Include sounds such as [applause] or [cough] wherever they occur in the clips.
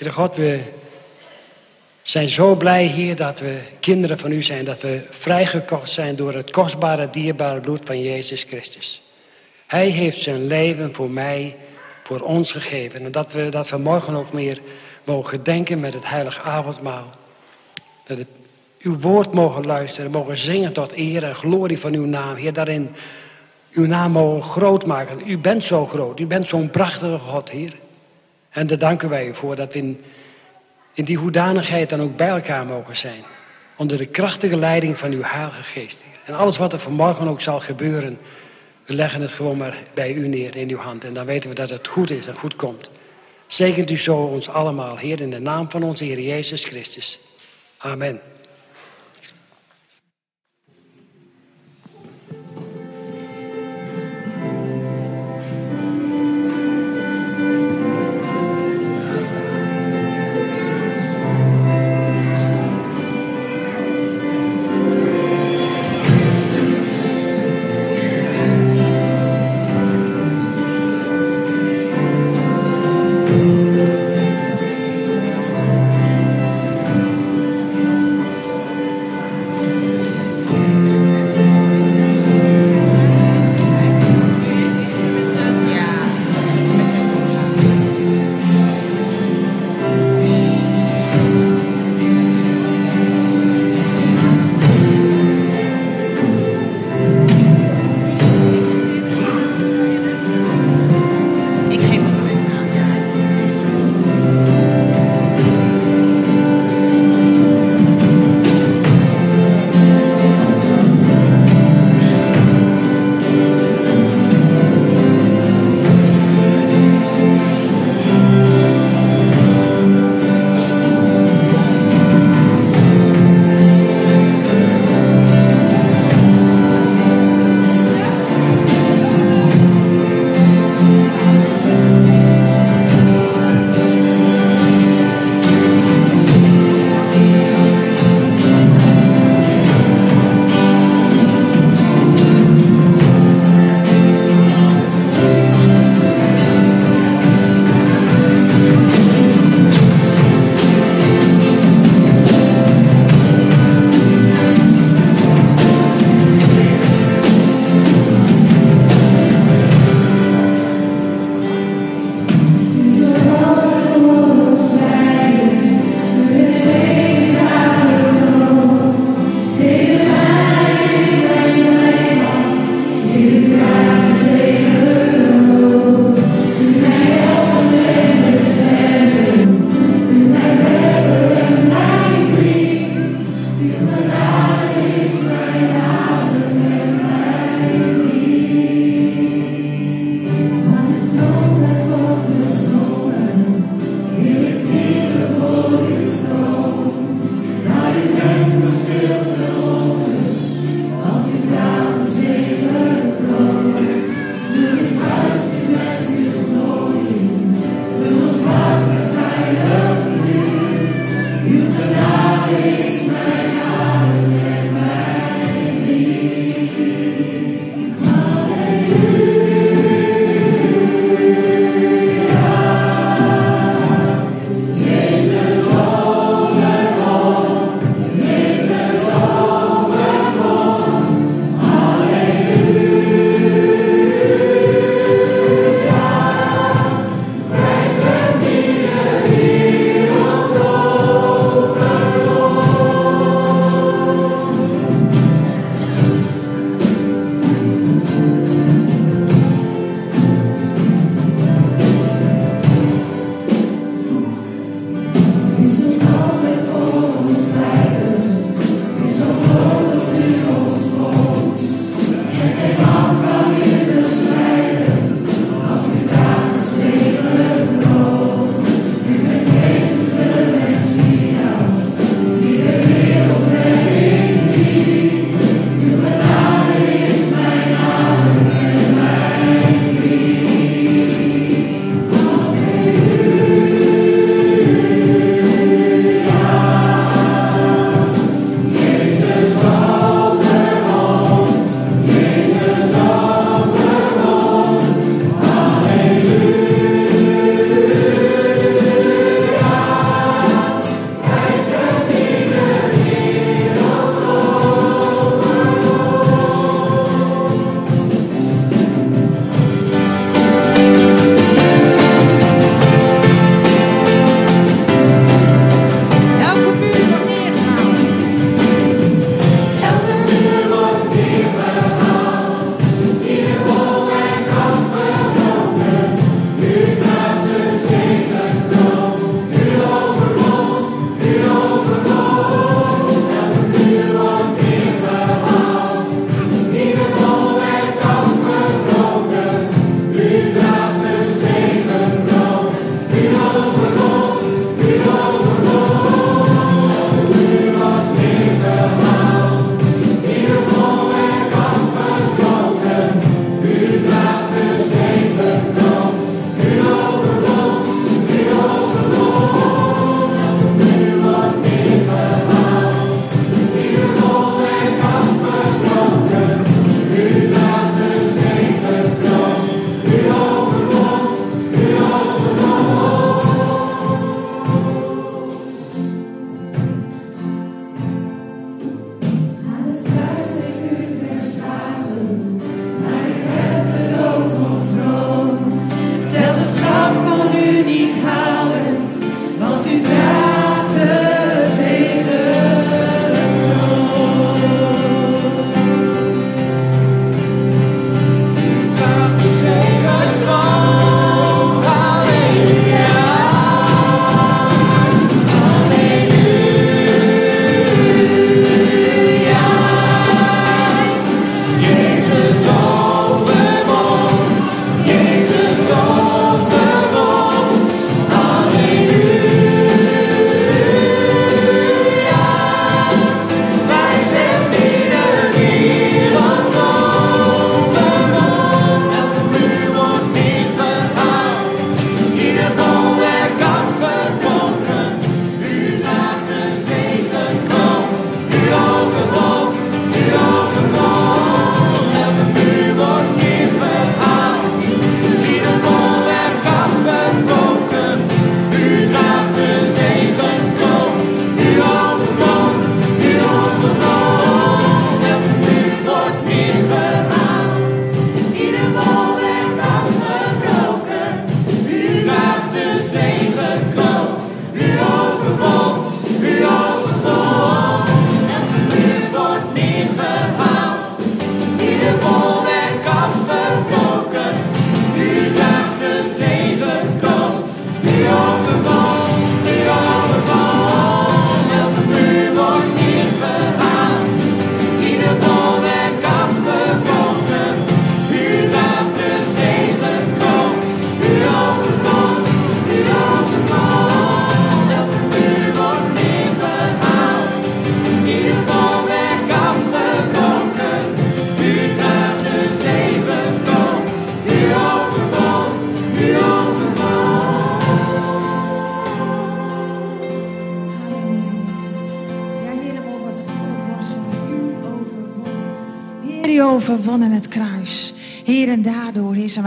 Heer God, we zijn zo blij hier dat we kinderen van u zijn, dat we vrijgekocht zijn door het kostbare, dierbare bloed van Jezus Christus. Hij heeft zijn leven voor mij, voor ons gegeven. En dat we, dat we morgen ook meer mogen denken met het heilige avondmaal. Dat we uw woord mogen luisteren, mogen zingen tot eer en glorie van uw naam. Heer, daarin uw naam mogen groot maken. U bent zo groot, u bent zo'n prachtige God, Heer. En daar danken wij u voor dat we in, in die hoedanigheid dan ook bij elkaar mogen zijn. Onder de krachtige leiding van uw Heilige Geest. En alles wat er vanmorgen ook zal gebeuren, we leggen het gewoon maar bij u neer in uw hand. En dan weten we dat het goed is en goed komt. Zegent u zo ons allemaal, Heer, in de naam van onze Heer Jezus Christus. Amen.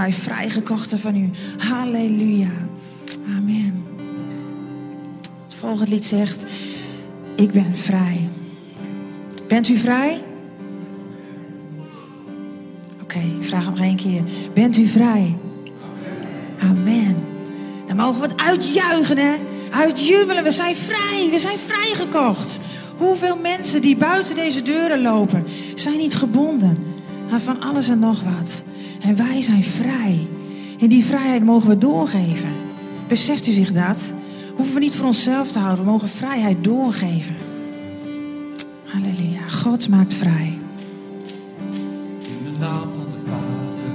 Wij vrijgekochten van u. Halleluja. Amen. Het volgende lied zegt, ik ben vrij. Bent u vrij? Oké, ik vraag hem nog één keer. Bent u vrij? Amen. Dan mogen we het uitjuichen, hè? Uitjubelen. We zijn vrij. We zijn vrijgekocht. Hoeveel mensen die buiten deze deuren lopen, zijn niet gebonden aan van alles en nog wat. En wij zijn vrij. En die vrijheid mogen we doorgeven. Beseft u zich dat? Hoeven we niet voor onszelf te houden. We mogen vrijheid doorgeven. Halleluja. God maakt vrij. In de naam van de Vader,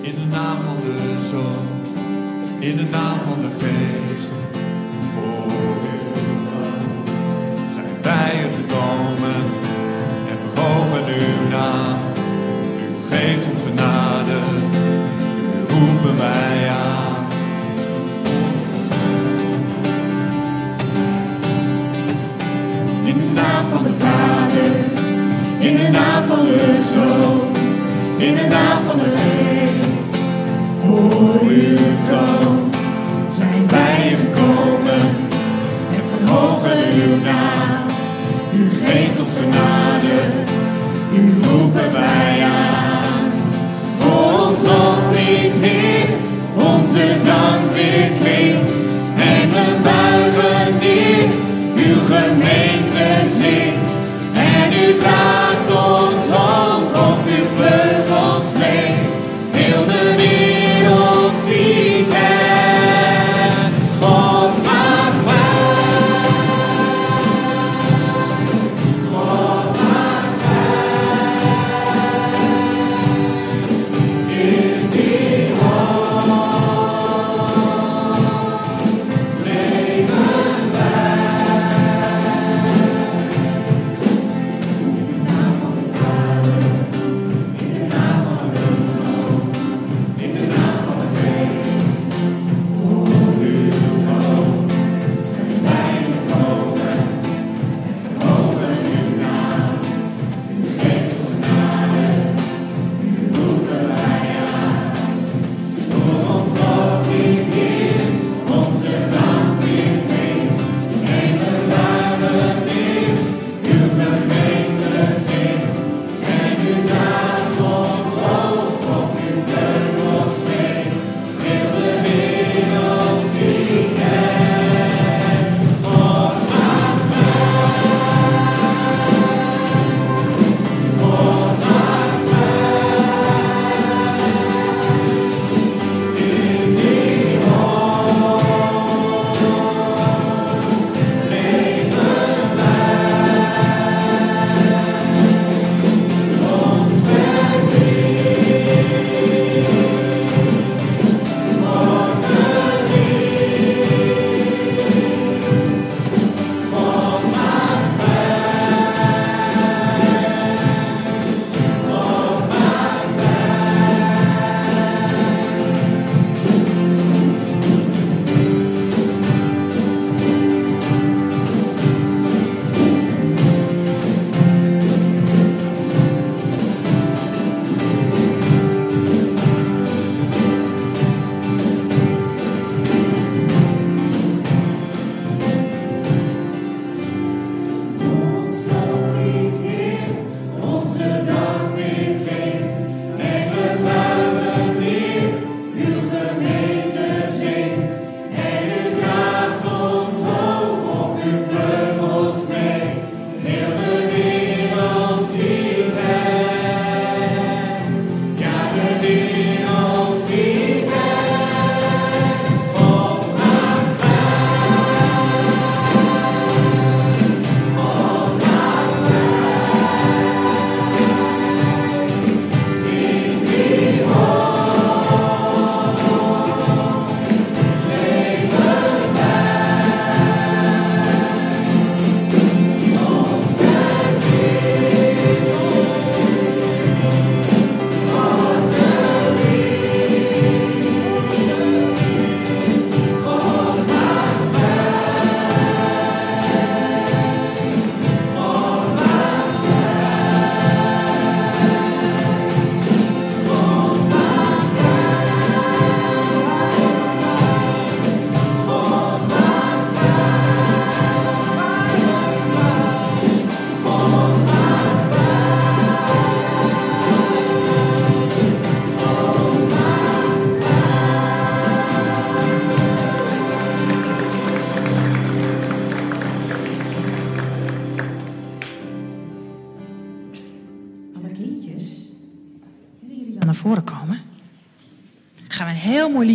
in de naam van de Zoon, in de naam van de Geest, voor zijn wij gekomen en verhogen uw naam. U geeft genade, u roepen wij aan. In de naam van de Vader. In de naam van de Zoon, in de naam van de Geest, voor uw troon zijn wij gekomen en verhogen uw naam. U geeft ons genade, u roepen wij aan. Ons loflied Heer, onze dank weer klinkt en we buigen neer, uw gemeente zingt. En u draagt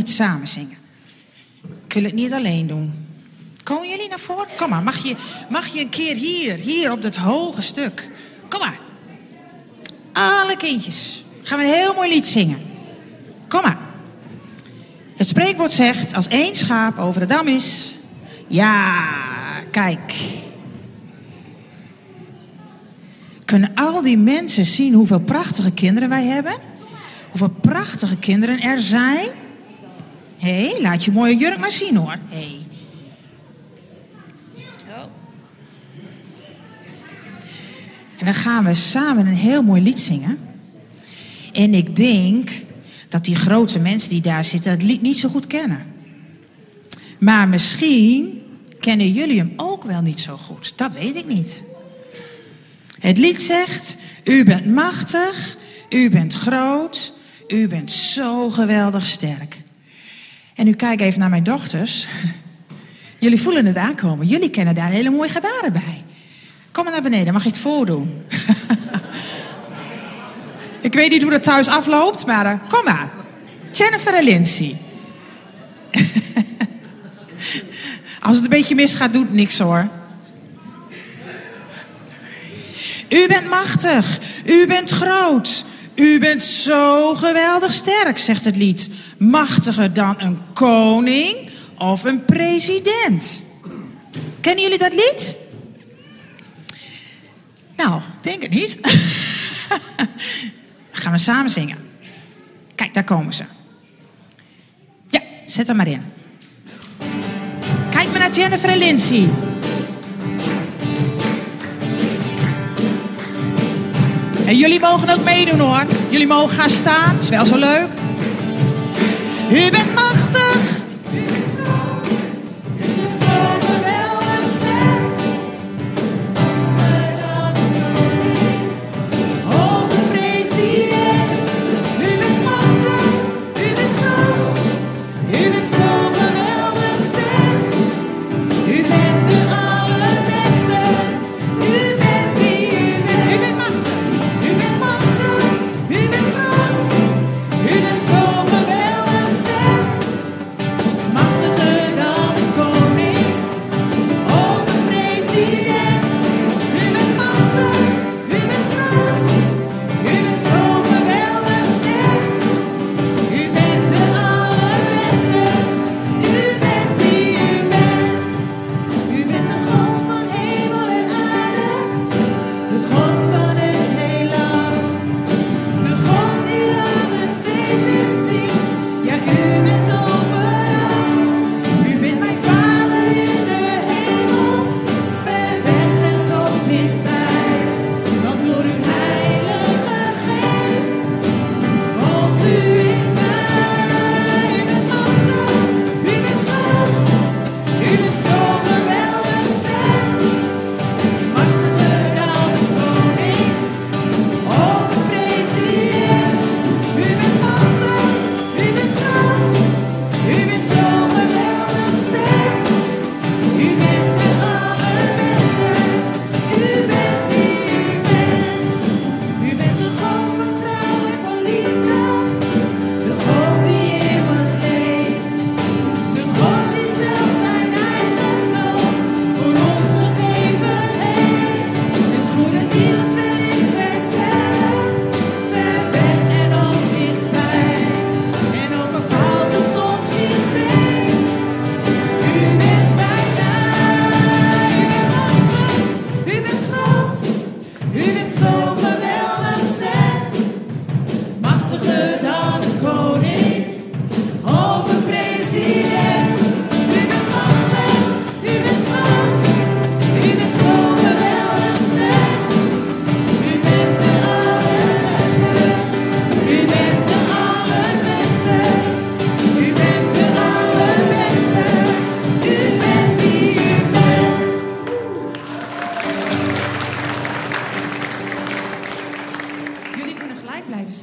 samen zingen. Ik wil het niet alleen doen. Komen jullie naar voren? Kom maar, mag je, mag je een keer hier, hier op dat hoge stuk. Kom maar. Alle kindjes. Gaan we een heel mooi lied zingen. Kom maar. Het spreekwoord zegt, als één schaap over de dam is... Ja, kijk. Kunnen al die mensen zien hoeveel prachtige kinderen wij hebben? Hoeveel prachtige kinderen er zijn? Hé, hey, laat je mooie jurk maar zien hoor. Hey. En dan gaan we samen een heel mooi lied zingen. En ik denk dat die grote mensen die daar zitten het lied niet zo goed kennen. Maar misschien kennen jullie hem ook wel niet zo goed. Dat weet ik niet. Het lied zegt: U bent machtig, u bent groot, u bent zo geweldig sterk. En nu kijk even naar mijn dochters. Jullie voelen het aankomen. Jullie kennen daar hele mooie gebaren bij. Kom maar naar beneden, mag je het voordoen? [laughs] Ik weet niet hoe dat thuis afloopt, maar uh, kom maar. Jennifer en Lindsay. [laughs] Als het een beetje misgaat, doet niks hoor. U bent machtig, u bent groot, u bent zo geweldig sterk, zegt het lied. Machtiger dan een koning of een president. Kennen jullie dat lied? Nou, denk het niet. [laughs] Gaan we samen zingen. Kijk, daar komen ze. Ja, zet hem maar in. Kijk maar naar Jennifer en Lindsay. En jullie mogen ook meedoen hoor. Jullie mogen gaan staan, is wel zo leuk. U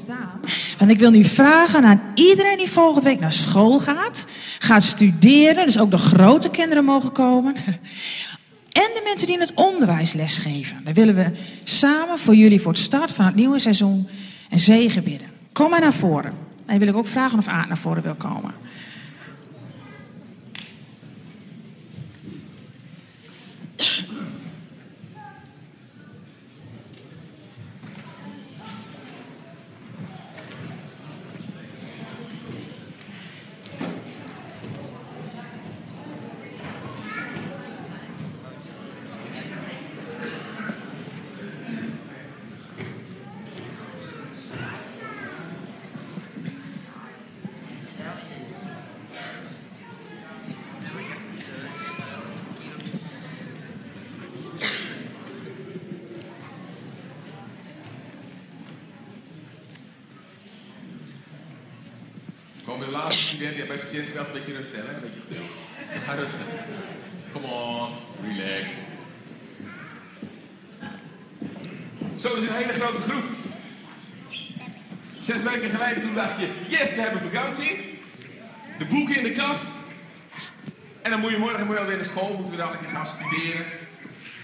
machtig. ik wil nu vragen aan iedereen die volgende week naar school gaat, gaat studeren, dus ook de grote kinderen mogen komen. En de mensen die in het onderwijs lesgeven. Daar willen we samen voor jullie voor het start van het nieuwe seizoen een zegen bidden. Kom maar naar voren. En wil ik ook vragen of Aard naar voren wil komen. Kom de ja, bij studenten wel een beetje rust hè? Een beetje geduld. Ga rustig. Come on, relax. Zo, dat is een hele grote groep. Zes weken geleden toen dacht je, yes, we hebben vakantie. De boeken in de kast. En dan moet je morgen moet alweer naar school, moeten we dadelijk weer gaan studeren.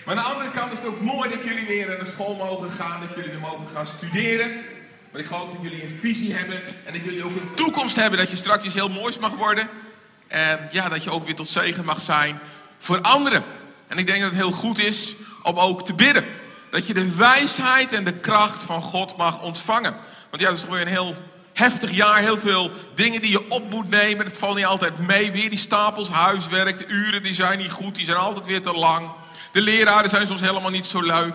Maar aan de andere kant is het ook mooi dat jullie weer naar school mogen gaan, dat jullie weer mogen gaan studeren. Maar ik geloof dat jullie een visie hebben en dat jullie ook een toekomst hebben, dat je straks iets heel moois mag worden. En ja, dat je ook weer tot zegen mag zijn voor anderen. En ik denk dat het heel goed is om ook te bidden. Dat je de wijsheid en de kracht van God mag ontvangen. Want ja, dat is toch weer een heel heftig jaar. Heel veel dingen die je op moet nemen. Dat valt niet altijd mee. Weer die stapels huiswerk. De uren die zijn niet goed. Die zijn altijd weer te lang. De leraren zijn soms helemaal niet zo leuk.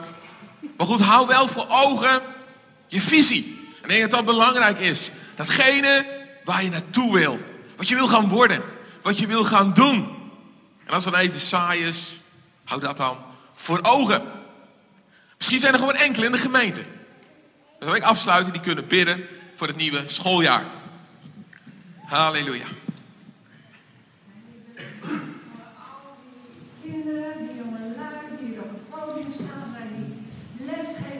Maar goed, hou wel voor ogen je visie. En ik denk dat dat belangrijk is. Datgene waar je naartoe wil. Wat je wil gaan worden. Wat je wil gaan doen. En als dan even saai is, hou dat dan voor ogen. Misschien zijn er gewoon enkele in de gemeente. Dan wil ik afsluiten die kunnen bidden voor het nieuwe schooljaar. Halleluja.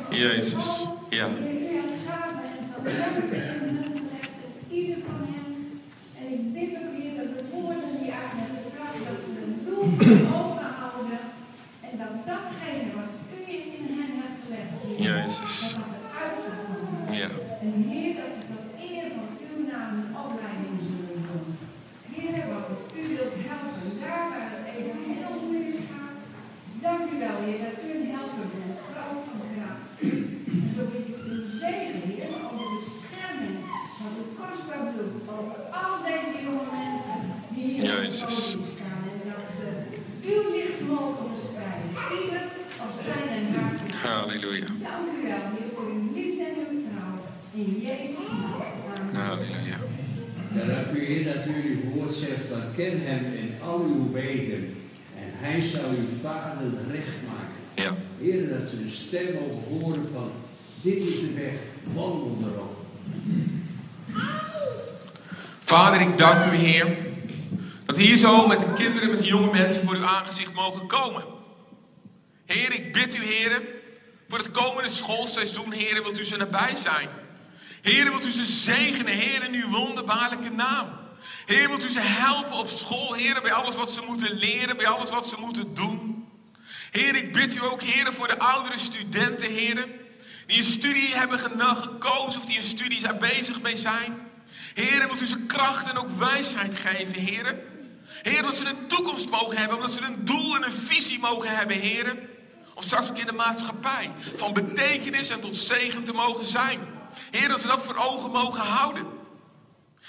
Jezus, ja. En ieder van hen. En ik bid ook weer dat de woorden die uit het sprak, dat ze een doel voor ogen houden. En dat datgene wat u in hen hebt gelegd, Jezus. dat dat eruit zal komen. Ja. En Heer, dat ze tot eer van uw naam een opleiding zullen doen. Heer, wat u wilt helpen, daar waar het even heel moeilijk gaat. Dank u wel, Heer, dat u een helper bent, groot en graag. Zo bid ik uw zegen, Heer, over de bescherming van uw kostbaar bloed, over al deze jonge mensen die hier op het Jezus. podium staan. En dat ze uw licht mogen verspreiden, ieder op zijn en haar. Halleluja. Dank u wel, Heer, voor uw liefde en uw trouw. In Jezus' naam. Amen. Halleluja. Ja, dat u Heer natuurlijk woord zegt, van ken hem in al uw wegen en hij zal uw paden recht maken. Ja. Heer, dat ze de stem mogen horen van, dit is de weg, wandel erop. Vader, ik dank u, Heer, dat hier zo met de kinderen, met de jonge mensen voor uw aangezicht mogen komen. Heer, ik bid u, Heer, voor het komende schoolseizoen, Heer, wilt u ze nabij zijn. Heer, wilt u ze zegenen, Heer, in uw wonderbaarlijke naam. Heer, wilt u ze helpen op school, Heer, bij alles wat ze moeten leren, bij alles wat ze moeten doen. Heer, ik bid u ook, Heer, voor de oudere studenten, Heer, die een studie hebben gekozen of die een studie daar bezig mee zijn. Heer, wilt u ze kracht en ook wijsheid geven, Heer. Heer, dat ze een toekomst mogen hebben, omdat ze een doel en een visie mogen hebben, Heer. Om straks in de maatschappij van betekenis en tot zegen te mogen zijn. Heer, dat we dat voor ogen mogen houden.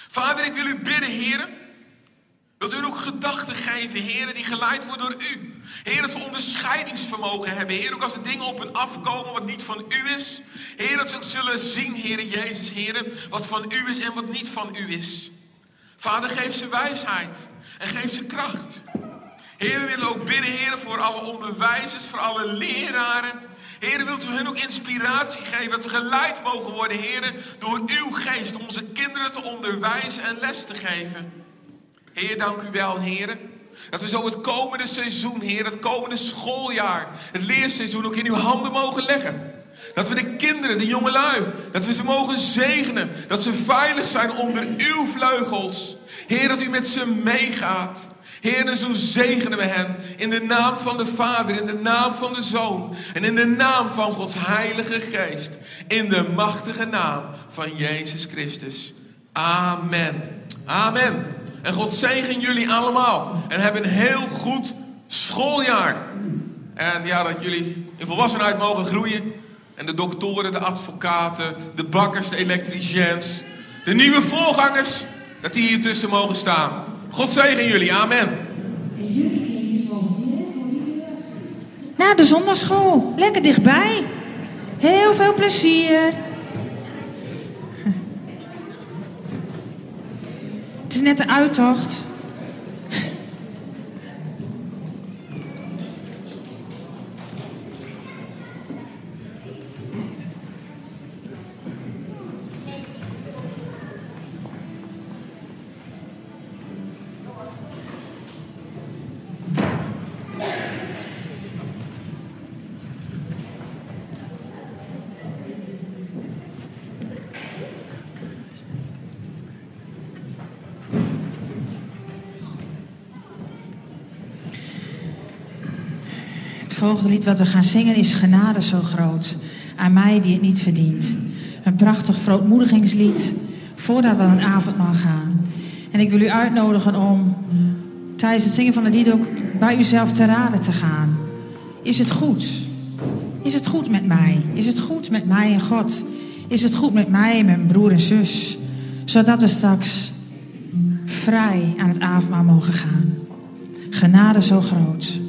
Vader, ik wil u bidden, Heer. Dat u ook gedachten geven, Heer, die geleid worden door u. Heer, dat ze onderscheidingsvermogen hebben. Heer, ook als er dingen op hen afkomen wat niet van u is. Heer, dat ze ook zullen zien, Heer Jezus, Heer, wat van u is en wat niet van u is. Vader, geef ze wijsheid en geef ze kracht. Heer, we willen ook bidden, Heer, voor alle onderwijzers, voor alle leraren. Heer, wilt u hen ook inspiratie geven, dat ze geleid mogen worden, Heer, door uw geest, om onze kinderen te onderwijzen en les te geven. Heer, dank u wel, Heer. Dat we zo het komende seizoen, Heer, het komende schooljaar, het leerseizoen ook in uw handen mogen leggen. Dat we de kinderen, de jongelui, dat we ze mogen zegenen. Dat ze veilig zijn onder uw vleugels. Heer, dat u met ze meegaat. Heer, en zo zegenen we hen in de naam van de Vader, in de naam van de Zoon en in de naam van Gods Heilige Geest. In de machtige naam van Jezus Christus. Amen. Amen. En God zegen jullie allemaal. En hebben een heel goed schooljaar. En ja, dat jullie in volwassenheid mogen groeien. En de doktoren, de advocaten, de bakkers, de elektriciëns, de nieuwe voorgangers, dat die hier tussen mogen staan. God zegen jullie. Amen. En jullie kindjes mogen direct door die deur. Naar de zondagschool. Lekker dichtbij. Heel veel plezier. Net de uittocht. Volgende lied wat we gaan zingen is Genade zo groot. Aan mij die het niet verdient. Een prachtig verootmoedigingslied voordat we een avondmaal gaan. En ik wil u uitnodigen om tijdens het zingen van het lied ook bij uzelf te raden te gaan. Is het goed? Is het goed met mij? Is het goed met mij en God? Is het goed met mij en mijn broer en zus? Zodat we straks vrij aan het avondmaal mogen gaan. Genade zo groot.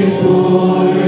is born.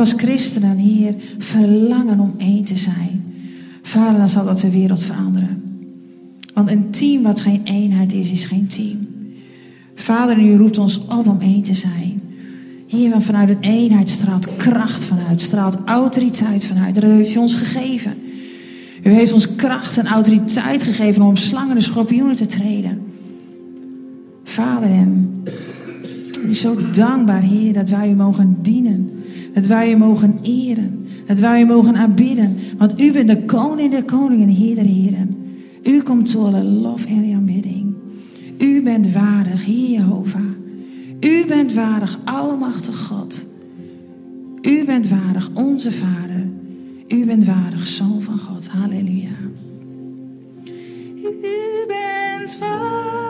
Als christenen, Heer, verlangen om één te zijn. Vader, dan zal dat de wereld veranderen. Want een team wat geen eenheid is, is geen team. Vader, u roept ons op om één te zijn. Heer, want vanuit een eenheid straalt kracht vanuit, straalt autoriteit vanuit. Dat heeft u ons gegeven. U heeft ons kracht en autoriteit gegeven om slangen en schorpioenen te treden. Vader, en u zo dankbaar, Heer, dat wij u mogen dienen. Dat wij u mogen eren. Dat wij u mogen aanbidden. Want u bent de koning der koningen, Heer der heren. U komt tot alle lof en aanbidding. U bent waardig, Heer Jehovah. U bent waardig, Almachtig God. U bent waardig, onze Vader. U bent waardig, Zoon van God. Halleluja. U bent waardig.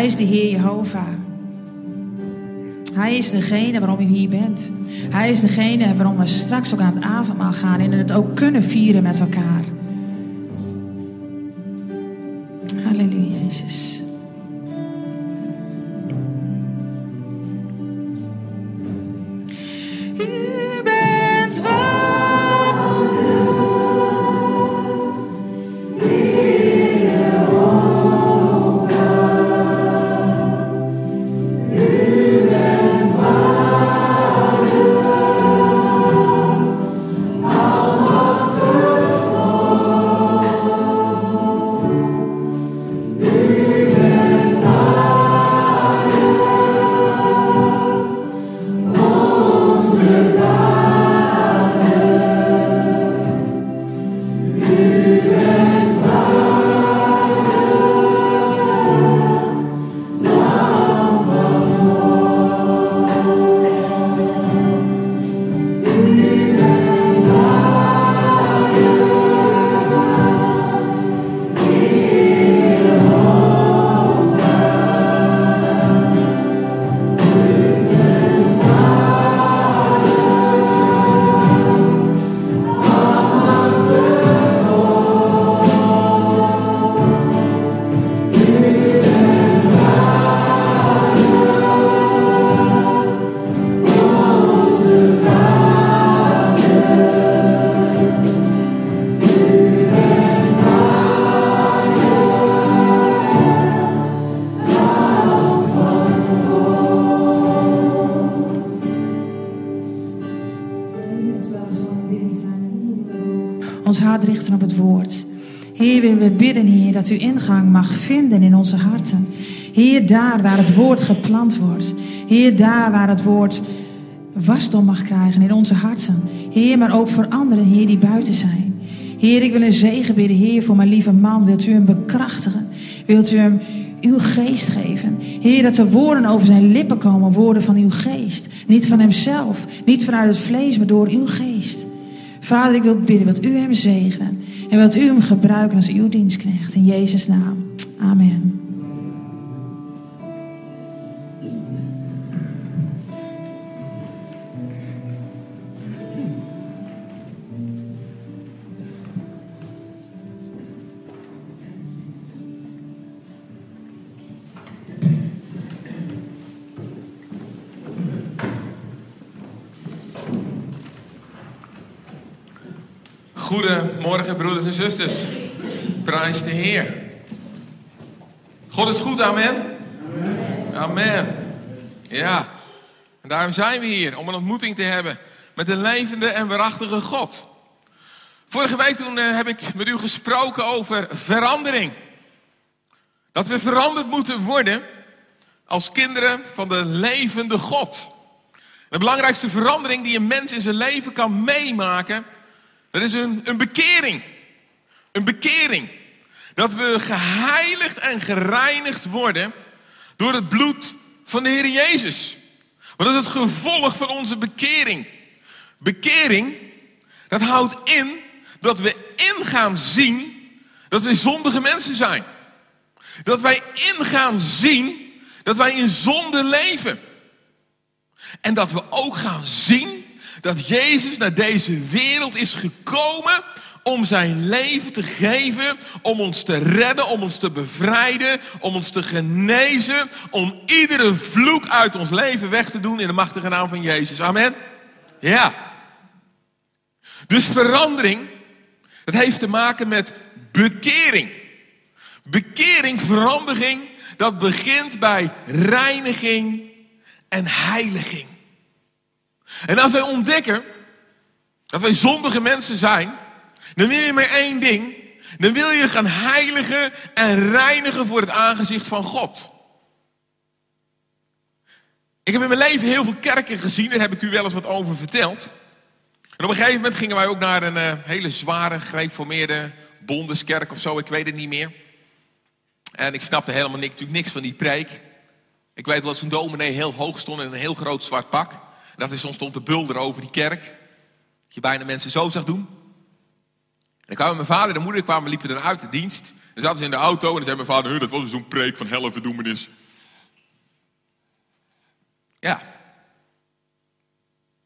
Hij is de Heer Jehovah. Hij is degene waarom u hier bent. Hij is degene waarom we straks ook aan het avondmaal gaan en het ook kunnen vieren met elkaar. U ingang mag vinden in onze harten. Heer, daar waar het woord geplant wordt. Heer, daar waar het woord wasdom mag krijgen in onze harten. Heer, maar ook voor anderen, Heer, die buiten zijn. Heer, ik wil een zegen bidden, Heer, voor mijn lieve man. Wilt u hem bekrachtigen? Wilt u hem uw geest geven? Heer, dat er woorden over zijn lippen komen, woorden van uw geest. Niet van hemzelf, niet vanuit het vlees, maar door uw geest. Vader, ik wil bidden, wilt u hem zegenen? En wilt u hem gebruiken als uw dienstknecht? In Jezus' naam. Amen. Broeders en zusters. Prijs de Heer. God is goed, amen. Amen. Ja, en daarom zijn we hier om een ontmoeting te hebben met de levende en waarachtige God. Vorige week toen eh, heb ik met u gesproken over verandering. Dat we veranderd moeten worden als kinderen van de levende God. De belangrijkste verandering die een mens in zijn leven kan meemaken dat is een, een bekering. Een bekering. Dat we geheiligd en gereinigd worden door het bloed van de Heer Jezus. Want dat is het gevolg van onze bekering. Bekering, dat houdt in dat we in gaan zien dat wij zondige mensen zijn. Dat wij in gaan zien dat wij in zonde leven. En dat we ook gaan zien dat Jezus naar deze wereld is gekomen om zijn leven te geven, om ons te redden, om ons te bevrijden, om ons te genezen, om iedere vloek uit ons leven weg te doen in de machtige naam van Jezus. Amen. Ja. Dus verandering, dat heeft te maken met bekering. Bekering, verandering, dat begint bij reiniging en heiliging. En als wij ontdekken dat wij zondige mensen zijn, dan wil je maar één ding. Dan wil je gaan heiligen en reinigen voor het aangezicht van God. Ik heb in mijn leven heel veel kerken gezien, daar heb ik u wel eens wat over verteld. En op een gegeven moment gingen wij ook naar een uh, hele zware, gereformeerde bondeskerk of zo, ik weet het niet meer. En ik snapte helemaal niks, natuurlijk niks van die preek. Ik weet wel dat zo'n dominee heel hoog stond in een heel groot zwart pak dat is soms stond te bulder over die kerk. Dat je bijna mensen zo zag doen. En dan kwamen mijn vader en moeder kwamen, liepen dan uit de dienst. Dan zaten ze in de auto en dan zei mijn vader, dat was zo'n preek van helverdoemenis. Ja.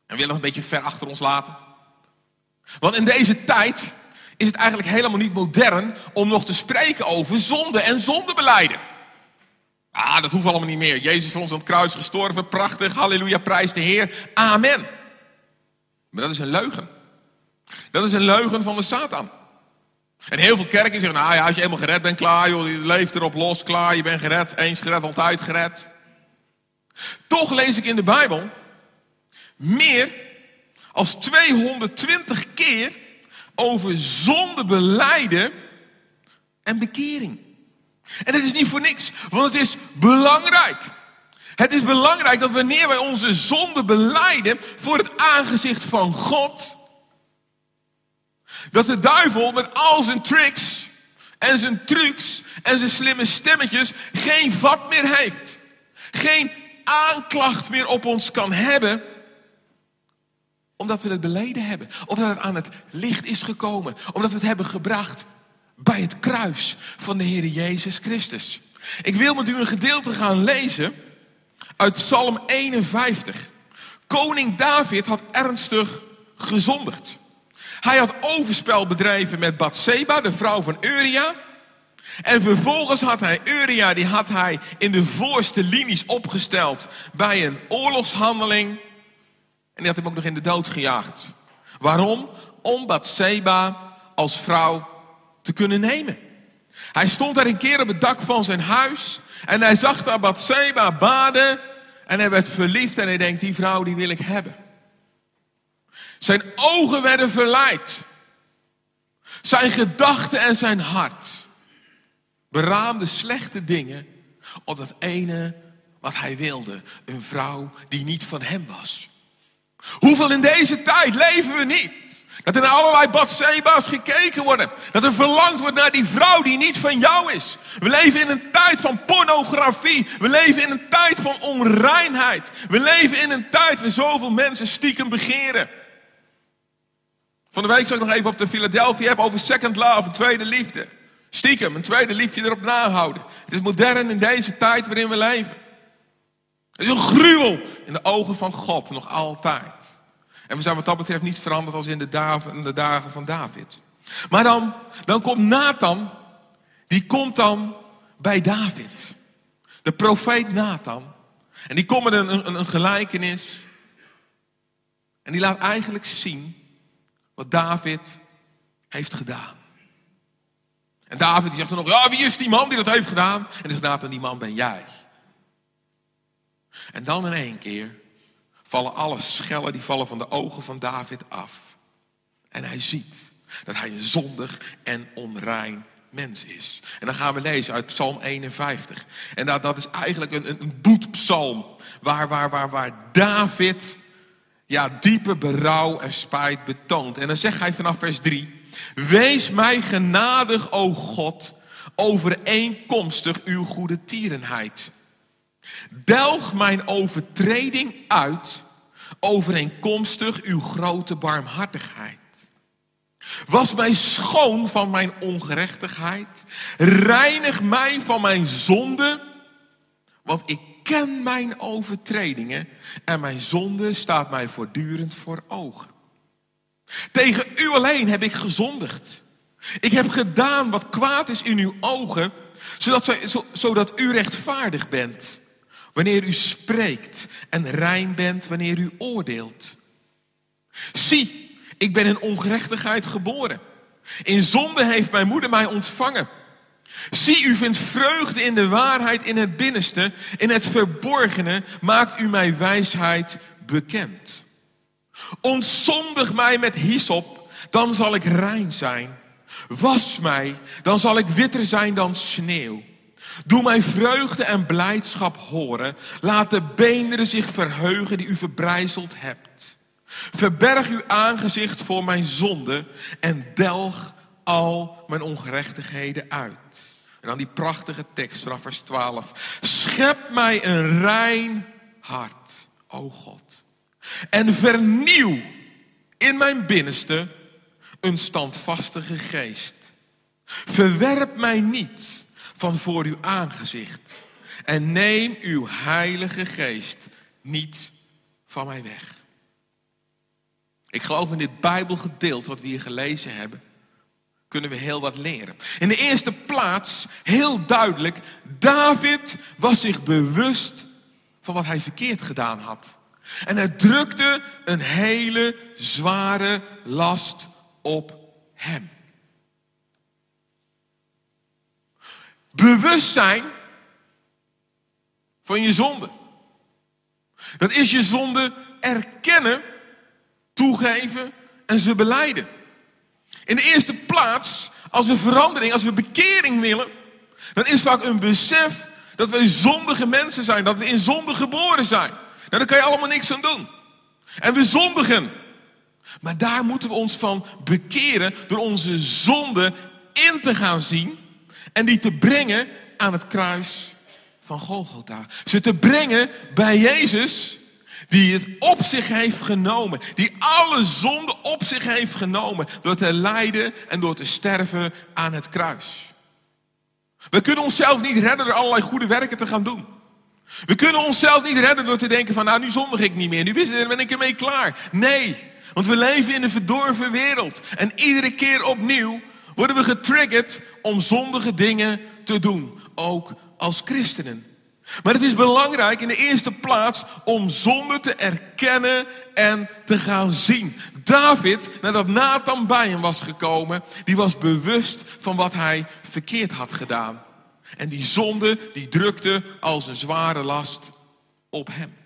En willen nog een beetje ver achter ons laten. Want in deze tijd is het eigenlijk helemaal niet modern om nog te spreken over zonde en zondebeleiden. Ah, dat hoeft allemaal niet meer. Jezus is voor ons aan het kruis gestorven. Prachtig. Halleluja, prijs de Heer. Amen. Maar dat is een leugen. Dat is een leugen van de Satan. En heel veel kerken zeggen, nou ja, als je helemaal gered bent, klaar, joh, je leeft erop los, klaar, je bent gered, eens gered, altijd gered. Toch lees ik in de Bijbel meer als 220 keer over zonde beleiden en bekering. En dat is niet voor niks, want het is belangrijk. Het is belangrijk dat wanneer wij onze zonde beleiden voor het aangezicht van God, dat de duivel met al zijn tricks en zijn trucs en zijn slimme stemmetjes geen vat meer heeft. Geen aanklacht meer op ons kan hebben, omdat we het beleden hebben. Omdat het aan het licht is gekomen. Omdat we het hebben gebracht bij het kruis van de Heer Jezus Christus. Ik wil met u een gedeelte gaan lezen uit Psalm 51. Koning David had ernstig gezondigd. Hij had overspel bedreven met Bathseba, de vrouw van Uria. En vervolgens had hij Uria, die had hij in de voorste linies opgesteld bij een oorlogshandeling. En die had hem ook nog in de dood gejaagd. Waarom? Om Bathseba als vrouw te kunnen nemen. Hij stond daar een keer op het dak van zijn huis en hij zag daar Bathseba baden en hij werd verliefd en hij denkt, die vrouw die wil ik hebben. Zijn ogen werden verleid. Zijn gedachten en zijn hart beraamden slechte dingen op dat ene wat hij wilde. Een vrouw die niet van hem was. Hoeveel in deze tijd leven we niet? Dat er allerlei Batseba's gekeken worden. Dat er verlangd wordt naar die vrouw die niet van jou is. We leven in een tijd van pornografie. We leven in een tijd van onreinheid. We leven in een tijd waar zoveel mensen stiekem begeren. Van de week zag ik nog even op de Philadelphia app over second love, tweede liefde. Stiekem, een tweede liefje erop nahouden. Het is modern in deze tijd waarin we leven. Het is een gruwel in de ogen van God, nog altijd. En we zijn wat dat betreft niet veranderd als in de dagen, de dagen van David. Maar dan, dan komt Nathan, die komt dan bij David. De profeet Nathan. En die komt met een, een, een gelijkenis. En die laat eigenlijk zien wat David heeft gedaan. En David die zegt dan nog, ja, wie is die man die dat heeft gedaan? En dan zegt Nathan, die man ben jij. En dan in één keer vallen alle schellen die vallen van de ogen van David af. En hij ziet dat hij een zondig en onrein mens is. En dan gaan we lezen uit Psalm 51. En dat, dat is eigenlijk een, een, een boetpsalm waar, waar, waar, waar David ja, diepe berouw en spijt betoont. En dan zegt hij vanaf vers 3: Wees mij genadig, o God, overeenkomstig uw goede tierenheid. Delg mijn overtreding uit, overeenkomstig uw grote barmhartigheid. Was mij schoon van mijn ongerechtigheid. Reinig mij van mijn zonde, want ik ken mijn overtredingen en mijn zonde staat mij voortdurend voor ogen. Tegen u alleen heb ik gezondigd. Ik heb gedaan wat kwaad is in uw ogen, zodat, zodat u rechtvaardig bent wanneer u spreekt en rein bent wanneer u oordeelt. Zie, ik ben in ongerechtigheid geboren. In zonde heeft mijn moeder mij ontvangen. Zie, u vindt vreugde in de waarheid in het binnenste, in het verborgene maakt u mij wijsheid bekend. Ontzondig mij met hyssop, dan zal ik rein zijn. Was mij, dan zal ik witter zijn dan sneeuw. Doe mij vreugde en blijdschap horen. Laat de beenderen zich verheugen die u verbrijzeld hebt. Verberg uw aangezicht voor mijn zonde en delg al mijn ongerechtigheden uit. En dan die prachtige tekst vanaf vers 12. Schep mij een rein hart, o God. En vernieuw in mijn binnenste een standvastige geest. Verwerp mij niet van voor uw aangezicht. En neem uw heilige geest niet van mij weg. Ik geloof in dit Bijbelgedeelte wat we hier gelezen hebben, kunnen we heel wat leren. In de eerste plaats, heel duidelijk, David was zich bewust van wat hij verkeerd gedaan had. En hij drukte een hele zware last op hem. Bewustzijn van je zonde. Dat is je zonde erkennen, toegeven en ze beleiden. In de eerste plaats, als we verandering, als we bekering willen, dan is vaak een besef dat we zondige mensen zijn, dat we in zonde geboren zijn. Nou, daar kan je allemaal niks aan doen. En we zondigen. Maar daar moeten we ons van bekeren door onze zonde in te gaan zien en die te brengen aan het kruis van Golgotha. Ze te brengen bij Jezus, die het op zich heeft genomen. Die alle zonde op zich heeft genomen. Door te lijden en door te sterven aan het kruis. We kunnen onszelf niet redden door allerlei goede werken te gaan doen. We kunnen onszelf niet redden door te denken van nou nu zondig ik niet meer. Nu ben ik ermee klaar. Nee, want we leven in een verdorven wereld. En iedere keer opnieuw worden we getriggerd om zondige dingen te doen. Ook als christenen. Maar het is belangrijk in de eerste plaats om zonde te erkennen en te gaan zien. David, nadat Nathan bij hem was gekomen, die was bewust van wat hij verkeerd had gedaan. En die zonde, die drukte als een zware last op hem.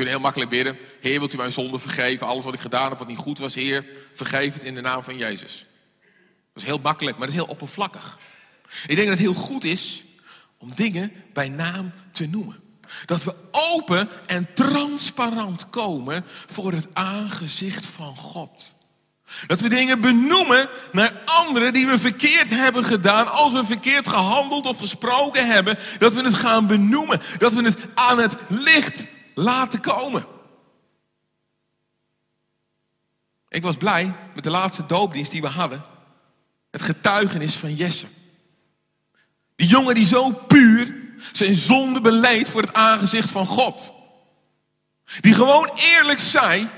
Kunnen heel makkelijk bidden. Heer, wilt u mijn zonde vergeven? Alles wat ik gedaan heb wat niet goed was, Heer, vergeef het in de naam van Jezus. Dat is heel makkelijk, maar dat is heel oppervlakkig. Ik denk dat het heel goed is om dingen bij naam te noemen. Dat we open en transparant komen voor het aangezicht van God. Dat we dingen benoemen naar anderen die we verkeerd hebben gedaan. Als we verkeerd gehandeld of gesproken hebben. Dat we het gaan benoemen. Dat we het aan het licht laten komen. Ik was blij met de laatste doopdienst die we hadden. Het getuigenis van Jesse. Die jongen die zo puur zijn zonde beleed voor het aangezicht van God. Die gewoon eerlijk zei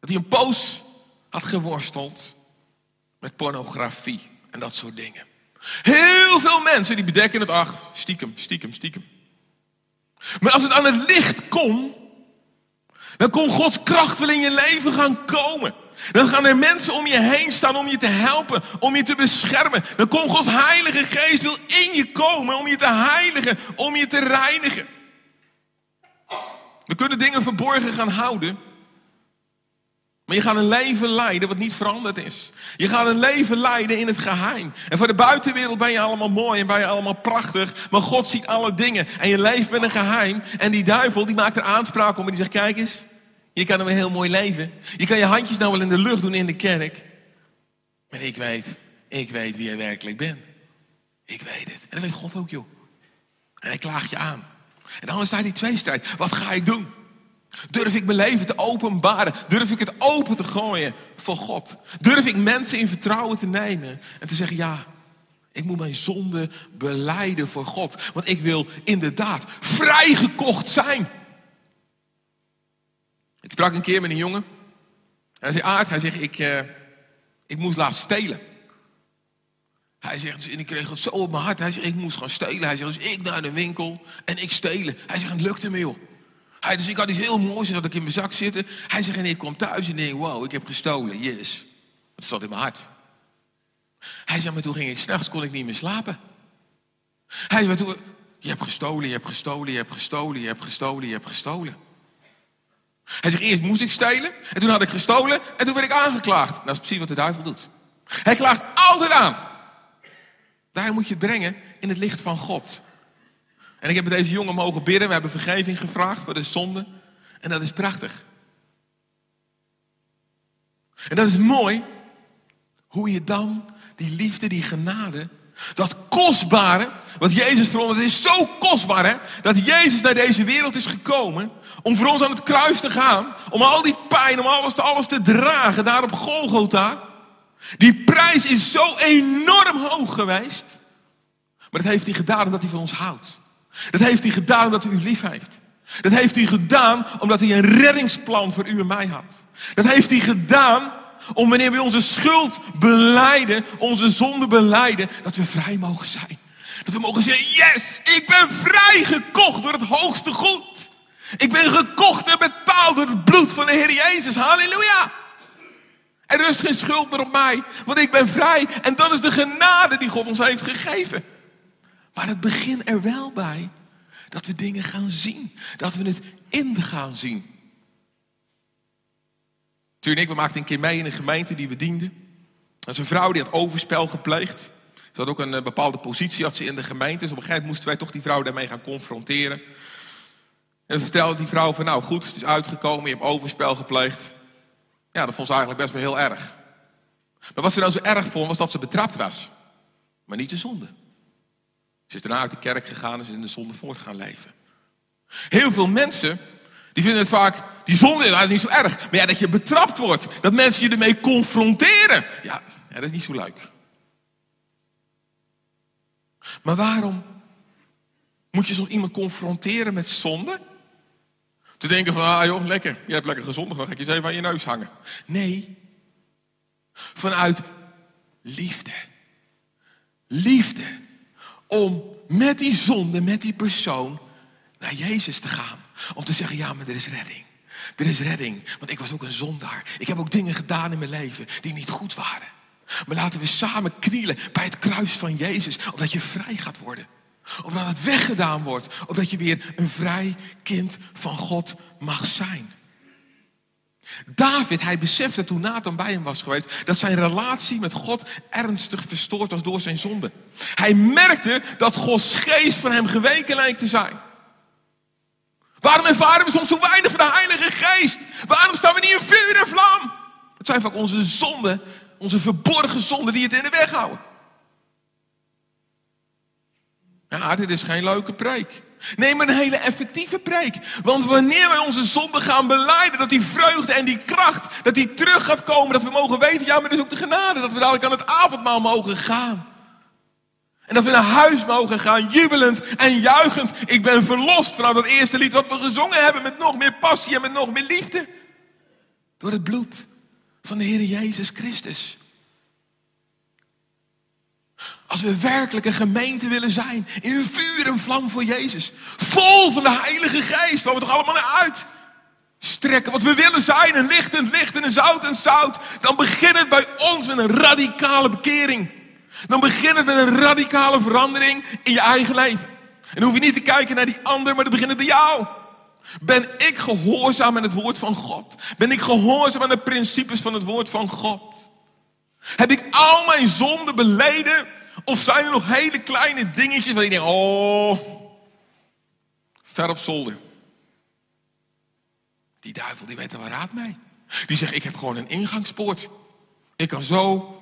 dat hij een poos had geworsteld met pornografie en dat soort dingen. Heel veel mensen die bedekken het, ach, stiekem, stiekem, stiekem. Maar als het aan het licht komt, dan kon Gods kracht wel in je leven gaan komen. Dan gaan er mensen om je heen staan om je te helpen, om je te beschermen. Dan komt Gods Heilige Geest wil in je komen om je te heiligen, om je te reinigen. We kunnen dingen verborgen gaan houden. Maar je gaat een leven leiden wat niet veranderd is. Je gaat een leven leiden in het geheim. En voor de buitenwereld ben je allemaal mooi en ben je allemaal prachtig. Maar God ziet alle dingen. En je leeft met een geheim. En die duivel die maakt er aanspraak om. En die zegt, kijk eens. Je kan een heel mooi leven. Je kan je handjes nou wel in de lucht doen in de kerk. Maar ik weet, ik weet wie je werkelijk bent. Ik weet het. En dat weet God ook, joh. En hij klaagt je aan. En dan staat die tweestrijd. Wat ga ik doen? Durf ik mijn leven te openbaren? Durf ik het open te gooien voor God? Durf ik mensen in vertrouwen te nemen en te zeggen: ja, ik moet mijn zonde beleiden voor God. Want ik wil inderdaad vrijgekocht zijn. Ik sprak een keer met een jongen. Hij zei: Aard, hij zegt: ik, uh, ik moest laatst stelen. Hij zegt, dus, en ik kreeg het zo op mijn hart. Hij zegt, ik moest gaan stelen. Hij zegt, dus ik naar de winkel en ik stelen. Hij zegt, het lukte me joh. Hij, dus ik had iets heel moois, dat ik in mijn zak zitten. Hij zegt, en ik kom thuis en denk, wow, ik heb gestolen, yes. Dat zat in mijn hart. Hij zegt, maar toen ging ik, s'nachts kon ik niet meer slapen. Hij zegt, toen, je hebt gestolen, je hebt gestolen, je hebt gestolen, je hebt gestolen, je hebt gestolen. Hij zegt, eerst moest ik stelen, en toen had ik gestolen, en toen werd ik aangeklaagd. Nou, dat is precies wat de duivel doet. Hij klaagt altijd aan. Daar moet je het brengen in het licht van God. En ik heb met deze jongen mogen bidden. We hebben vergeving gevraagd voor de zonde. En dat is prachtig. En dat is mooi. Hoe je dan die liefde, die genade, dat kostbare, wat Jezus voor ons, het is zo kostbaar hè, dat Jezus naar deze wereld is gekomen om voor ons aan het kruis te gaan, om al die pijn, om alles te, alles te dragen daar op Golgotha. Die prijs is zo enorm hoog geweest, maar dat heeft hij gedaan omdat hij van ons houdt. Dat heeft hij gedaan omdat hij u lief heeft. Dat heeft hij gedaan omdat hij een reddingsplan voor u en mij had. Dat heeft hij gedaan om wanneer we onze schuld beleiden, onze zonde beleiden, dat we vrij mogen zijn. Dat we mogen zeggen, yes, ik ben vrijgekocht door het hoogste goed. Ik ben gekocht en betaald door het bloed van de Heer Jezus. Halleluja. Er rust geen schuld meer op mij, want ik ben vrij. En dat is de genade die God ons heeft gegeven. Maar het begint er wel bij dat we dingen gaan zien. Dat we het in gaan zien. Toen en ik, we maakten een keer mee in een gemeente die we dienden. Dat is een vrouw die had overspel gepleegd. Ze had ook een eh, bepaalde positie had ze in de gemeente. Dus op een gegeven moment moesten wij toch die vrouw daarmee gaan confronteren. En vertelde die vrouw van nou goed, het is uitgekomen, je hebt overspel gepleegd. Ja, dat vond ze eigenlijk best wel heel erg. Maar wat ze nou zo erg vond, was dat ze betrapt was. Maar niet de zonde. Ze is daarna uit de kerk gegaan en ze is in de zonde voort gaan leven. Heel veel mensen, die vinden het vaak, die zonde is niet zo erg. Maar ja, dat je betrapt wordt, dat mensen je ermee confronteren. Ja, dat is niet zo leuk. Maar waarom moet je zo iemand confronteren met zonde? Te denken van, ah joh, lekker, je hebt lekker gezondigd, dan ga ik je eens even aan je neus hangen. Nee, vanuit liefde. Liefde om met die zonde, met die persoon, naar Jezus te gaan. Om te zeggen, ja, maar er is redding. Er is redding, want ik was ook een zondaar. Ik heb ook dingen gedaan in mijn leven die niet goed waren. Maar laten we samen knielen bij het kruis van Jezus, omdat je vrij gaat worden. Omdat het weggedaan wordt, omdat je weer een vrij kind van God mag zijn. David, hij besefte toen Nathan bij hem was geweest, dat zijn relatie met God ernstig verstoord was door zijn zonde. Hij merkte dat Gods geest van hem geweken lijkt te zijn. Waarom ervaren we soms zo weinig van de Heilige Geest? Waarom staan we niet in vuur en vlam? Het zijn vaak onze zonden, onze verborgen zonden die het in de weg houden. Ja, dit is geen leuke preek. Nee, maar een hele effectieve preek. Want wanneer wij onze zonde gaan beleiden, dat die vreugde en die kracht, dat die terug gaat komen, dat we mogen weten, ja, maar is ook de genade, dat we dadelijk aan het avondmaal mogen gaan. En dat we naar huis mogen gaan, jubelend en juichend. Ik ben verlost vanaf dat eerste lied wat we gezongen hebben, met nog meer passie en met nog meer liefde. Door het bloed van de Heer Jezus Christus. Als we werkelijk een gemeente willen zijn, in vuur en vlam voor Jezus. Vol van de Heilige Geest, waar we toch allemaal naar uit strekken. Wat we willen zijn, een licht en licht en een zout en zout. Dan begint het bij ons met een radicale bekering. Dan begint het met een radicale verandering in je eigen leven. En dan hoef je niet te kijken naar die ander, maar dan begint het bij jou. Ben ik gehoorzaam aan het woord van God? Ben ik gehoorzaam aan de principes van het woord van God? Heb ik al mijn zonden beleden? Of zijn er nog hele kleine dingetjes waar je denkt, oh, ver op zolder. Die duivel die weet er wel raad mee. Die zegt, ik heb gewoon een ingangspoort. Ik kan zo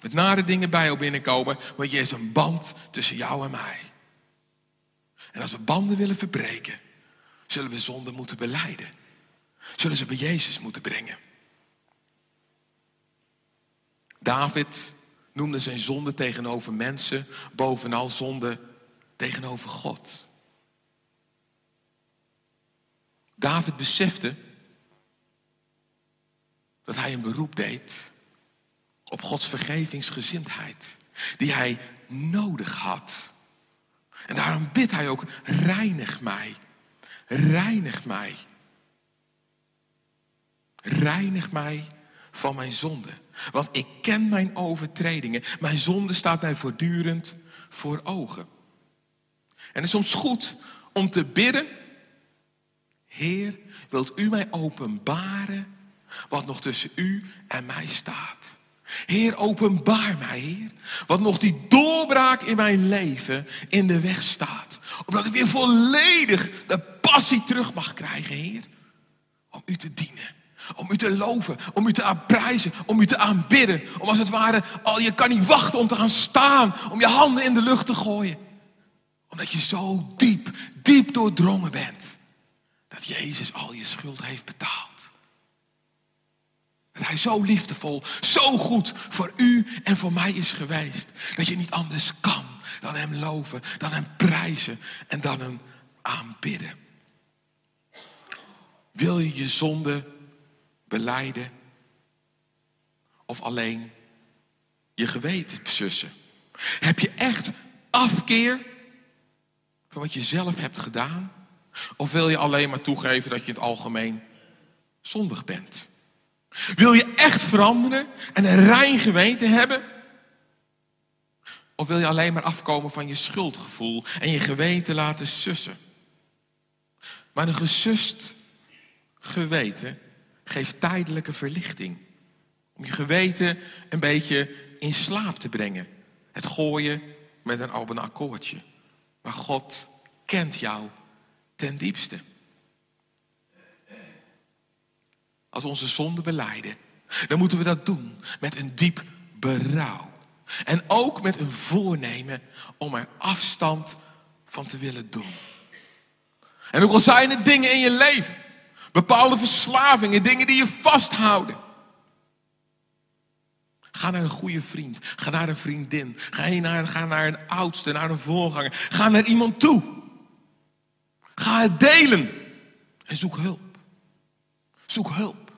met nare dingen bij jou binnenkomen, want je is een band tussen jou en mij. En als we banden willen verbreken, zullen we zonde moeten beleiden. Zullen ze bij Jezus moeten brengen. David noemde zijn zonde tegenover mensen bovenal zonde tegenover God. David besefte dat hij een beroep deed op Gods vergevingsgezindheid, die hij nodig had. En daarom bidt hij ook, reinig mij, reinig mij. Reinig mij van mijn zonde. Want ik ken mijn overtredingen. Mijn zonde staat mij voortdurend voor ogen. En het is soms goed om te bidden. Heer, wilt u mij openbaren wat nog tussen u en mij staat? Heer, openbaar mij, Heer, wat nog die doorbraak in mijn leven in de weg staat. Omdat ik weer volledig de passie terug mag krijgen, Heer, om u te dienen. Om u te loven, om u te aanprijzen, om u te aanbidden. Om als het ware, al je kan niet wachten om te gaan staan, om je handen in de lucht te gooien. Omdat je zo diep, diep doordrongen bent. Dat Jezus al je schuld heeft betaald. Dat hij zo liefdevol, zo goed voor u en voor mij is geweest. Dat je niet anders kan dan hem loven, dan hem prijzen en dan hem aanbidden. Wil je je zonde beleiden? Of alleen je geweten besussen? Heb je echt afkeer van wat je zelf hebt gedaan? Of wil je alleen maar toegeven dat je in het algemeen zondig bent? Wil je echt veranderen en een rein geweten hebben? Of wil je alleen maar afkomen van je schuldgevoel en je geweten laten sussen? Maar een gesust geweten geeft tijdelijke verlichting. Om je geweten een beetje in slaap te brengen. Het gooien met een open akkoordje. Maar God kent jou ten diepste. Als onze zonde beleiden, dan moeten we dat doen met een diep berouw. En ook met een voornemen om er afstand van te willen doen. En ook al zijn er dingen in je leven, bepaalde verslavingen, dingen die je vasthouden. Ga naar een goede vriend, ga naar een vriendin, ga, naar, ga naar een oudste, naar een voorganger. Ga naar iemand toe. Ga het delen en zoek hulp. Zoek hulp.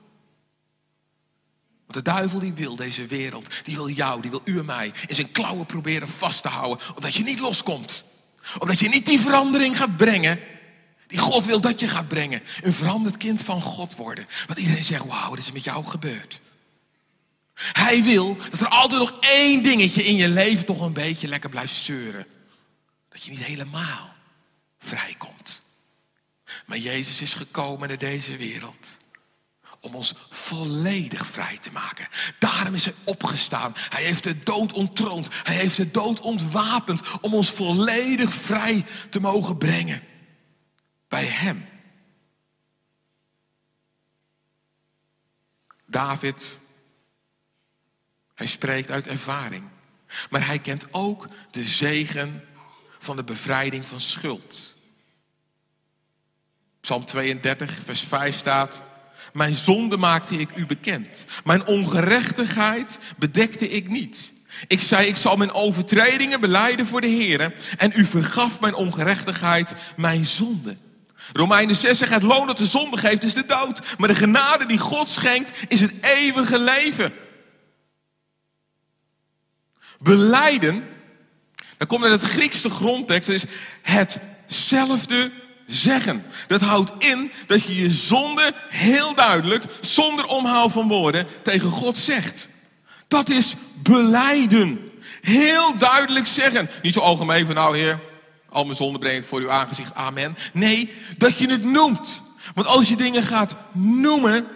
Want de duivel die wil deze wereld, die wil jou, die wil u en mij in zijn klauwen proberen vast te houden. Omdat je niet loskomt. Omdat je niet die verandering gaat brengen die God wil dat je gaat brengen. Een veranderd kind van God worden. Want iedereen zegt, wauw, wat is er met jou gebeurd? Hij wil dat er altijd nog één dingetje in je leven toch een beetje lekker blijft zeuren. Dat je niet helemaal vrijkomt. Maar Jezus is gekomen naar deze wereld om ons volledig vrij te maken. Daarom is hij opgestaan. Hij heeft de dood ontroond. Hij heeft de dood ontwapend om ons volledig vrij te mogen brengen. Bij hem. David, hij spreekt uit ervaring. Maar hij kent ook de zegen van de bevrijding van schuld. Psalm 32, vers 5 staat. Mijn zonde maakte ik u bekend. Mijn ongerechtigheid bedekte ik niet. Ik zei, ik zal mijn overtredingen beleiden voor de Heer. En u vergaf mijn ongerechtigheid, mijn zonde. Romeinen 6 zegt, het loon dat de zonde geeft is de dood. Maar de genade die God schenkt is het eeuwige leven. Beleiden, dan komt uit het Griekse grondtekst, is hetzelfde zeggen. Dat houdt in dat je je zonde heel duidelijk, zonder omhaal van woorden, tegen God zegt. Dat is beleiden. Heel duidelijk zeggen. Niet zo algemeen van nou heer, al mijn zonden breng ik voor uw aangezicht, amen. Nee, dat je het noemt. Want als je dingen gaat noemen,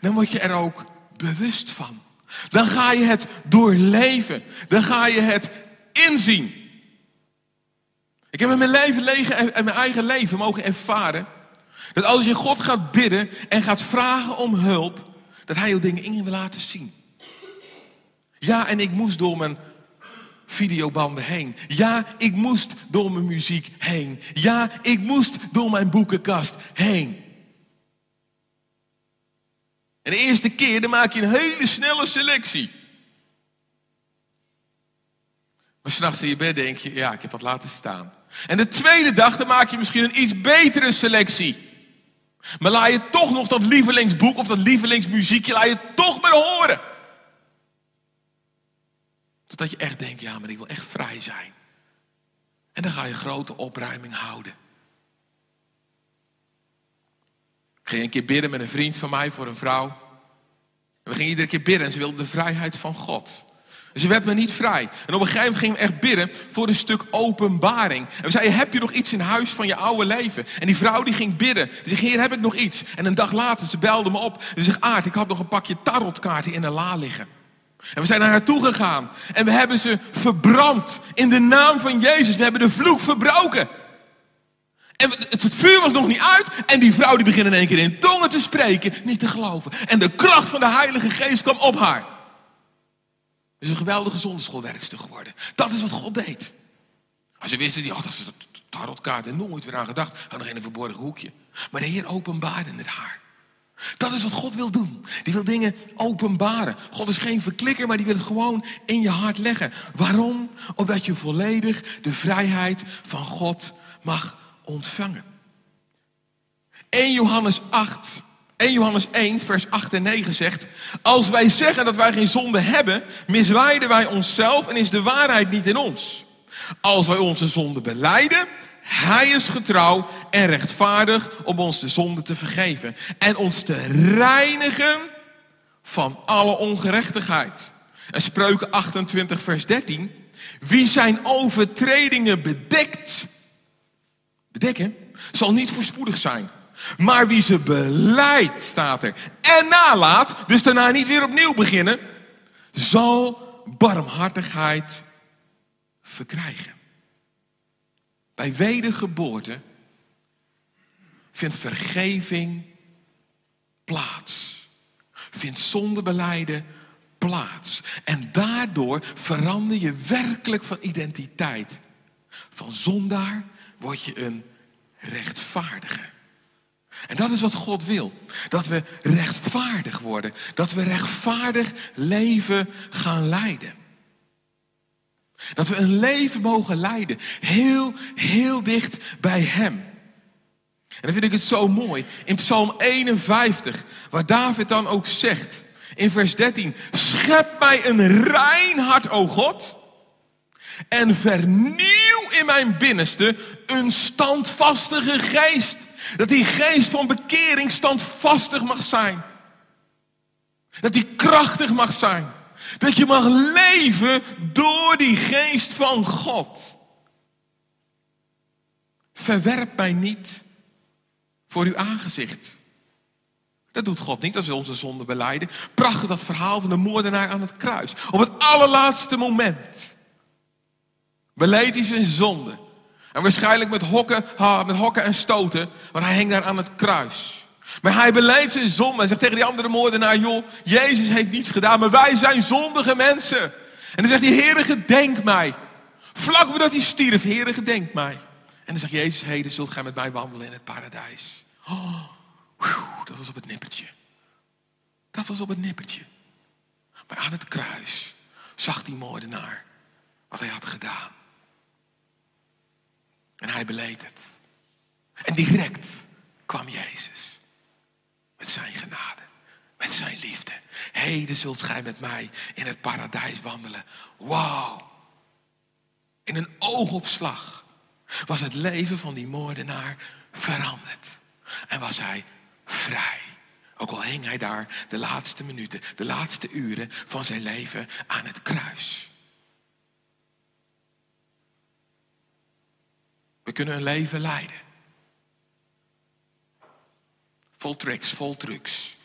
dan word je er ook bewust van. Dan ga je het doorleven. Dan ga je het inzien. Ik heb in mijn, leven, en mijn eigen leven mogen ervaren. Dat als je God gaat bidden en gaat vragen om hulp. Dat hij je dingen in je wil laten zien. Ja, en ik moest door mijn videobanden heen. Ja, ik moest door mijn muziek heen. Ja, ik moest door mijn boekenkast heen. En de eerste keer dan maak je een hele snelle selectie. Maar s'nachts in je bed denk je, ja, ik heb wat laten staan. En de tweede dag dan maak je misschien een iets betere selectie. Maar laat je toch nog dat lievelingsboek of dat lievelingsmuziekje, laat je toch maar horen. Totdat je echt denkt, ja, maar ik wil echt vrij zijn. En dan ga je grote opruiming houden. Ik ging een keer bidden met een vriend van mij voor een vrouw. En we gingen iedere keer bidden en ze wilde de vrijheid van God. Ze werd me niet vrij. En op een gegeven moment gingen we echt bidden voor een stuk openbaring. En we zeiden, heb je nog iets in huis van je oude leven? En die vrouw die ging bidden. Ze zegt, heer, heb ik nog iets? En een dag later, ze belde me op. Ze zegt, Aard, ik had nog een pakje tarotkaarten in de la liggen. En we zijn naar haar toe gegaan. En we hebben ze verbrand. In de naam van Jezus. We hebben de vloek verbroken. En het, vuur was nog niet uit. En die vrouw die begint in één keer in tongen te spreken. Niet te geloven. En de kracht van de Heilige Geest kwam op haar. Het is een geweldige zonderschoolwerkster geworden. Dat is wat God deed. Als ze wisten, die had ze tarotkaart en nooit weer aan gedacht. Had nog in een verborgen hoekje. Maar de Heer openbaarde het haar. Dat is wat God wil doen. Die wil dingen openbaren. God is geen verklikker, maar die wil het gewoon in je hart leggen. Waarom? Omdat je volledig de vrijheid van God mag ontvangen. 1 Johannes 8, 1 Johannes 1, vers 8 en 9 zegt: Als wij zeggen dat wij geen zonde hebben, misleiden wij onszelf en is de waarheid niet in ons. Als wij onze zonde beleiden, hij is getrouw en rechtvaardig om ons de zonde te vergeven en ons te reinigen van alle ongerechtigheid. En spreuken 28, vers 13. Wie zijn overtredingen bedekt, bedekken, zal niet voorspoedig zijn. Maar wie ze beleidt, staat er, en nalaat, dus daarna niet weer opnieuw beginnen, zal barmhartigheid verkrijgen. Bij wedergeboorte vindt vergeving plaats. Vindt zondebeleiden plaats. En daardoor verander je werkelijk van identiteit. Van zondaar word je een rechtvaardige. En dat is wat God wil. Dat we rechtvaardig worden. Dat we rechtvaardig leven gaan leiden. Dat we een leven mogen leiden. Heel, heel dicht bij Hem. En dan vind ik het zo mooi. In Psalm 51, waar David dan ook zegt, in vers 13: Schep mij een rein hart, o God. En vernieuw in mijn binnenste een standvastige geest. Dat die geest van bekering standvastig mag zijn. Dat die krachtig mag zijn. Dat je mag leven door die geest van God. Verwerp mij niet voor uw aangezicht. Dat doet God niet als we onze zonde beleiden. Prachtig dat verhaal van de moordenaar aan het kruis. Op het allerlaatste moment beleed hij zijn zonde. En waarschijnlijk met hokken, met hokken en stoten, want hij hing daar aan het kruis. Maar hij beleed zijn zonde en zegt tegen die andere moordenaar, joh, Jezus heeft niets gedaan, maar wij zijn zondige mensen. En dan zegt hij, Heere, gedenk mij. Vlak voordat hij stierf, Heere, gedenk mij. En dan zegt Jezus, heden zult gij met mij wandelen in het paradijs. Oh, dat was op het nippertje. Dat was op het nippertje. Maar aan het kruis zag die moordenaar wat hij had gedaan. En hij beleed het. En direct kwam Jezus. Met zijn genade. Met zijn liefde. Heden zult gij met mij in het paradijs wandelen. Wauw. In een oogopslag was het leven van die moordenaar veranderd. En was hij vrij. Ook al hing hij daar de laatste minuten, de laatste uren van zijn leven aan het kruis. We kunnen een leven leiden. Vol tricks, vol trucs.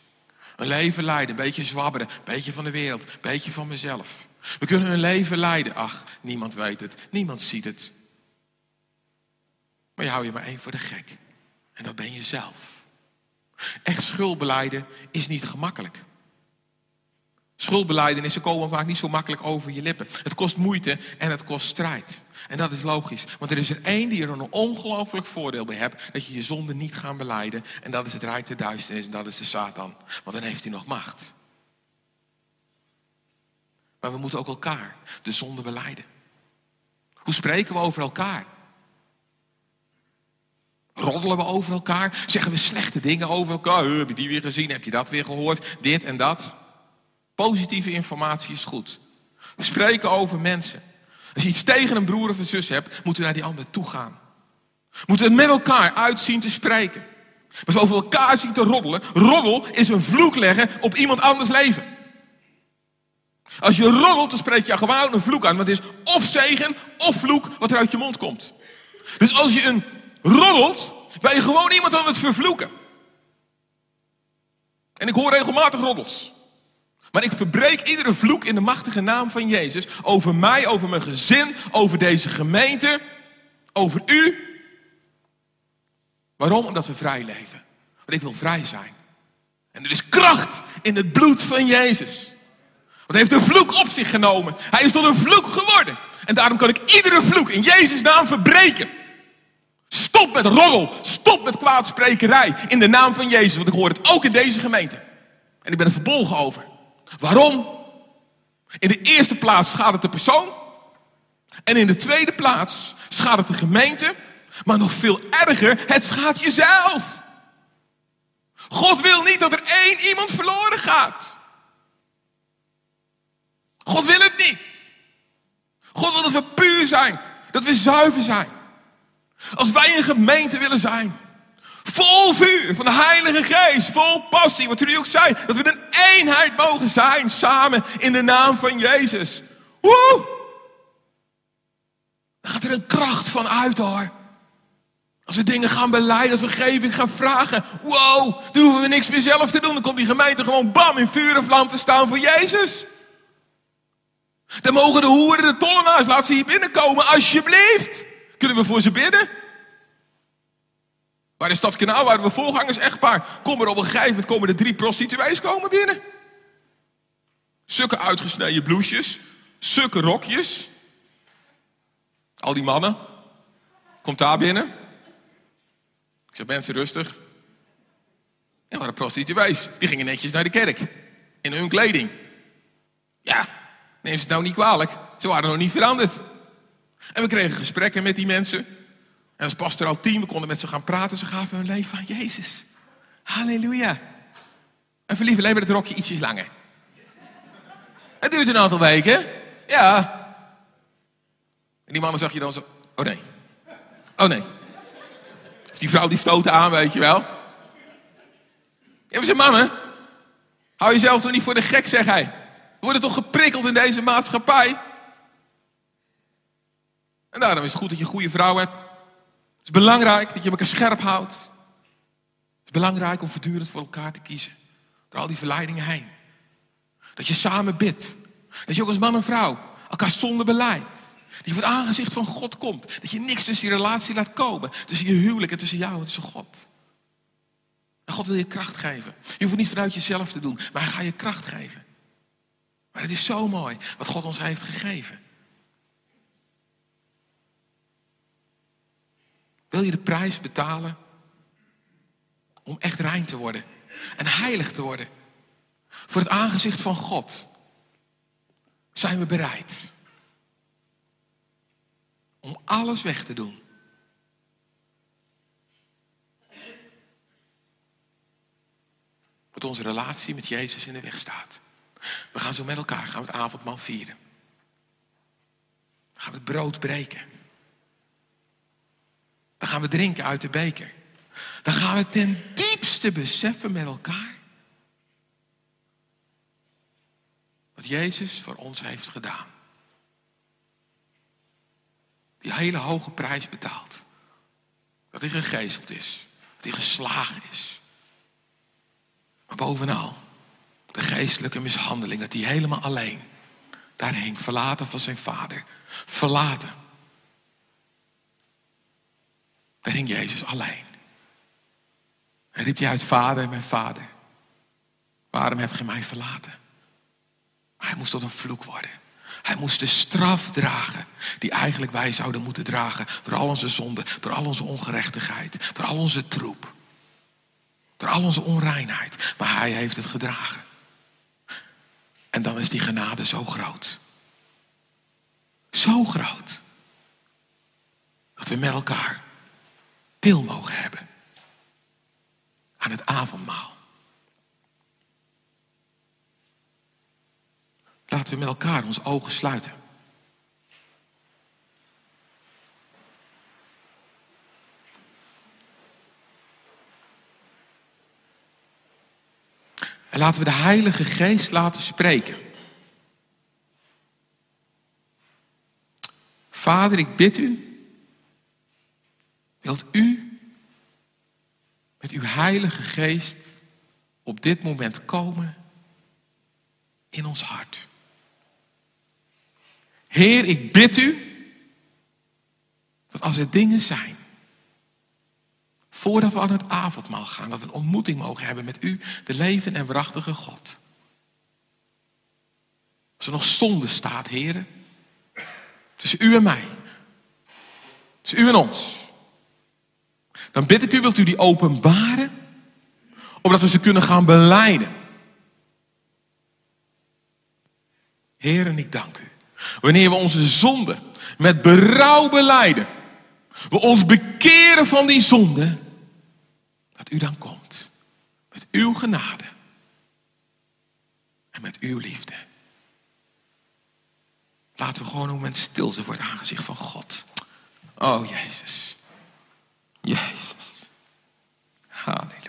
Een leven leiden, een beetje zwabberen, een beetje van de wereld, een beetje van mezelf. We kunnen een leven leiden. Ach, niemand weet het, niemand ziet het. Maar je hou je maar één voor de gek. En dat ben je zelf. Echt schuldbeleiden is niet gemakkelijk. Schuldbeleidenissen komen vaak niet zo makkelijk over je lippen. Het kost moeite en het kost strijd. En dat is logisch. Want er is er één die er een ongelooflijk voordeel bij hebt. Dat je je zonde niet gaat beleiden. En dat is het rijk der duisternis en dat is de Satan. Want dan heeft hij nog macht. Maar we moeten ook elkaar de zonde beleiden. Hoe spreken we over elkaar? Roddelen we over elkaar? Zeggen we slechte dingen over elkaar? Heb je die weer gezien? Heb je dat weer gehoord? Dit en dat? Positieve informatie is goed. We spreken over mensen. Als je iets tegen een broer of een zus hebt, moeten we naar die ander toe gaan. Moeten we met elkaar uitzien te spreken. Maar over elkaar zien te roddelen, roddel is een vloek leggen op iemand anders leven. Als je roddelt, dan spreek je gewoon een vloek aan. Want het is of zegen of vloek wat er uit je mond komt. Dus als je een roddelt, ben je gewoon iemand aan het vervloeken. En ik hoor regelmatig roddels. Maar ik verbreek iedere vloek in de machtige naam van Jezus. Over mij, over mijn gezin, over deze gemeente, over u. Waarom? Omdat we vrij leven. Want ik wil vrij zijn. En er is kracht in het bloed van Jezus. Want hij heeft een vloek op zich genomen. Hij is tot een vloek geworden. En daarom kan ik iedere vloek in Jezus' naam verbreken. Stop met roddel. Stop met kwaadsprekerij. In de naam van Jezus. Want ik hoor het ook in deze gemeente. En ik ben er verbolgen over. Waarom? In de eerste plaats schaadt het de persoon. En in de tweede plaats schaadt het de gemeente. Maar nog veel erger, het schaadt jezelf. God wil niet dat er één iemand verloren gaat. God wil het niet. God wil dat we puur zijn. Dat we zuiver zijn. Als wij een gemeente willen zijn. Vol vuur van de Heilige Geest. Vol passie. Wat jullie ook zei. Dat we een eenheid mogen zijn. Samen in de naam van Jezus. Woe! Dan gaat er een kracht van uit hoor. Als we dingen gaan beleiden, als we geving gaan vragen. Wow, dan hoeven we niks meer zelf te doen. Dan komt die gemeente gewoon bam in vuur en vlam te staan voor Jezus. Dan mogen de hoeren, de tollenaars, laat ze hier binnenkomen, alsjeblieft. Kunnen we voor ze bidden? Waar is dat kanaal? Waar we voorgangers echtpaar. Kom er op een gegeven moment komen er drie prostituees komen binnen. Sukke uitgesneden blouses. Sukke rokjes. Al die mannen. Komt daar binnen. Ik zeg, mensen rustig. En waren prostituees. Die gingen netjes naar de kerk. In hun kleding. Ja, neem ze het nou niet kwalijk. Ze waren nog niet veranderd. En we kregen gesprekken met die mensen. En als pastoraal team, we konden met ze gaan praten. Ze gaven hun leven aan Jezus. Halleluja. En voor lieve leven het rokje ietsjes langer. Het duurt een aantal weken. Ja. En die mannen zag je dan zo. Oh nee. Oh nee. Die vrouw die stoot aan, weet je wel. Ja, maar ze mannen. Hou jezelf toch niet voor de gek, zeg hij. We worden toch geprikkeld in deze maatschappij. En daarom is het goed dat je goede vrouw hebt. Het is belangrijk dat je elkaar scherp houdt. Het is belangrijk om voortdurend voor elkaar te kiezen. Door al die verleidingen heen. Dat je samen bidt. Dat je ook als man en vrouw elkaar zonder beleid. Dat je voor het aangezicht van God komt. Dat je niks tussen je relatie laat komen. Tussen je huwelijk en tussen jou en tussen God. En God wil je kracht geven. Je hoeft het niet vanuit jezelf te doen, maar hij gaat je kracht geven. Maar het is zo mooi wat God ons heeft gegeven. Wil je de prijs betalen om echt rein te worden en heilig te worden voor het aangezicht van God? Zijn we bereid om alles weg te doen? Wat onze relatie met Jezus in de weg staat. We gaan zo met elkaar, gaan we het avondmaal vieren. Gaan we het brood breken. Dan gaan we drinken uit de beker. Dan gaan we ten diepste beseffen met elkaar. Wat Jezus voor ons heeft gedaan. Die hele hoge prijs betaalt. Dat hij gegezeld is. Dat hij geslagen is. Maar bovenal, de geestelijke mishandeling, dat hij helemaal alleen daar hing, verlaten van zijn vader. Verlaten. Daar hing Jezus alleen. En riep hij uit, vader, mijn vader, waarom hebt gij mij verlaten? Hij moest tot een vloek worden. Hij moest de straf dragen die eigenlijk wij zouden moeten dragen. Door al onze zonden, door al onze ongerechtigheid, door al onze troep. Door al onze onreinheid. Maar hij heeft het gedragen. En dan is die genade zo groot. Zo groot. Dat we met elkaar deel mogen hebben aan het avondmaal. Laten we met elkaar onze ogen sluiten. En laten we de Heilige Geest laten spreken. Vader, ik bid u, wilt u met uw Heilige Geest op dit moment komen in ons hart. Heer, ik bid u dat als er dingen zijn Voordat we aan het avondmaal gaan, dat we een ontmoeting mogen hebben met u, de leven en waarachtige God. Als er nog zonde staat, heren, tussen u en mij, tussen u en ons, dan bid ik u, wilt u die openbaren, opdat we ze kunnen gaan beleiden. Heren, ik dank u. Wanneer we onze zonde met berouw beleiden, we ons bekeren van die zonde, dat u dan komt. Met uw genade. En met uw liefde. Laten we gewoon een moment stil zijn voor het aangezicht van God. Oh Jezus. Jezus. Halleluja.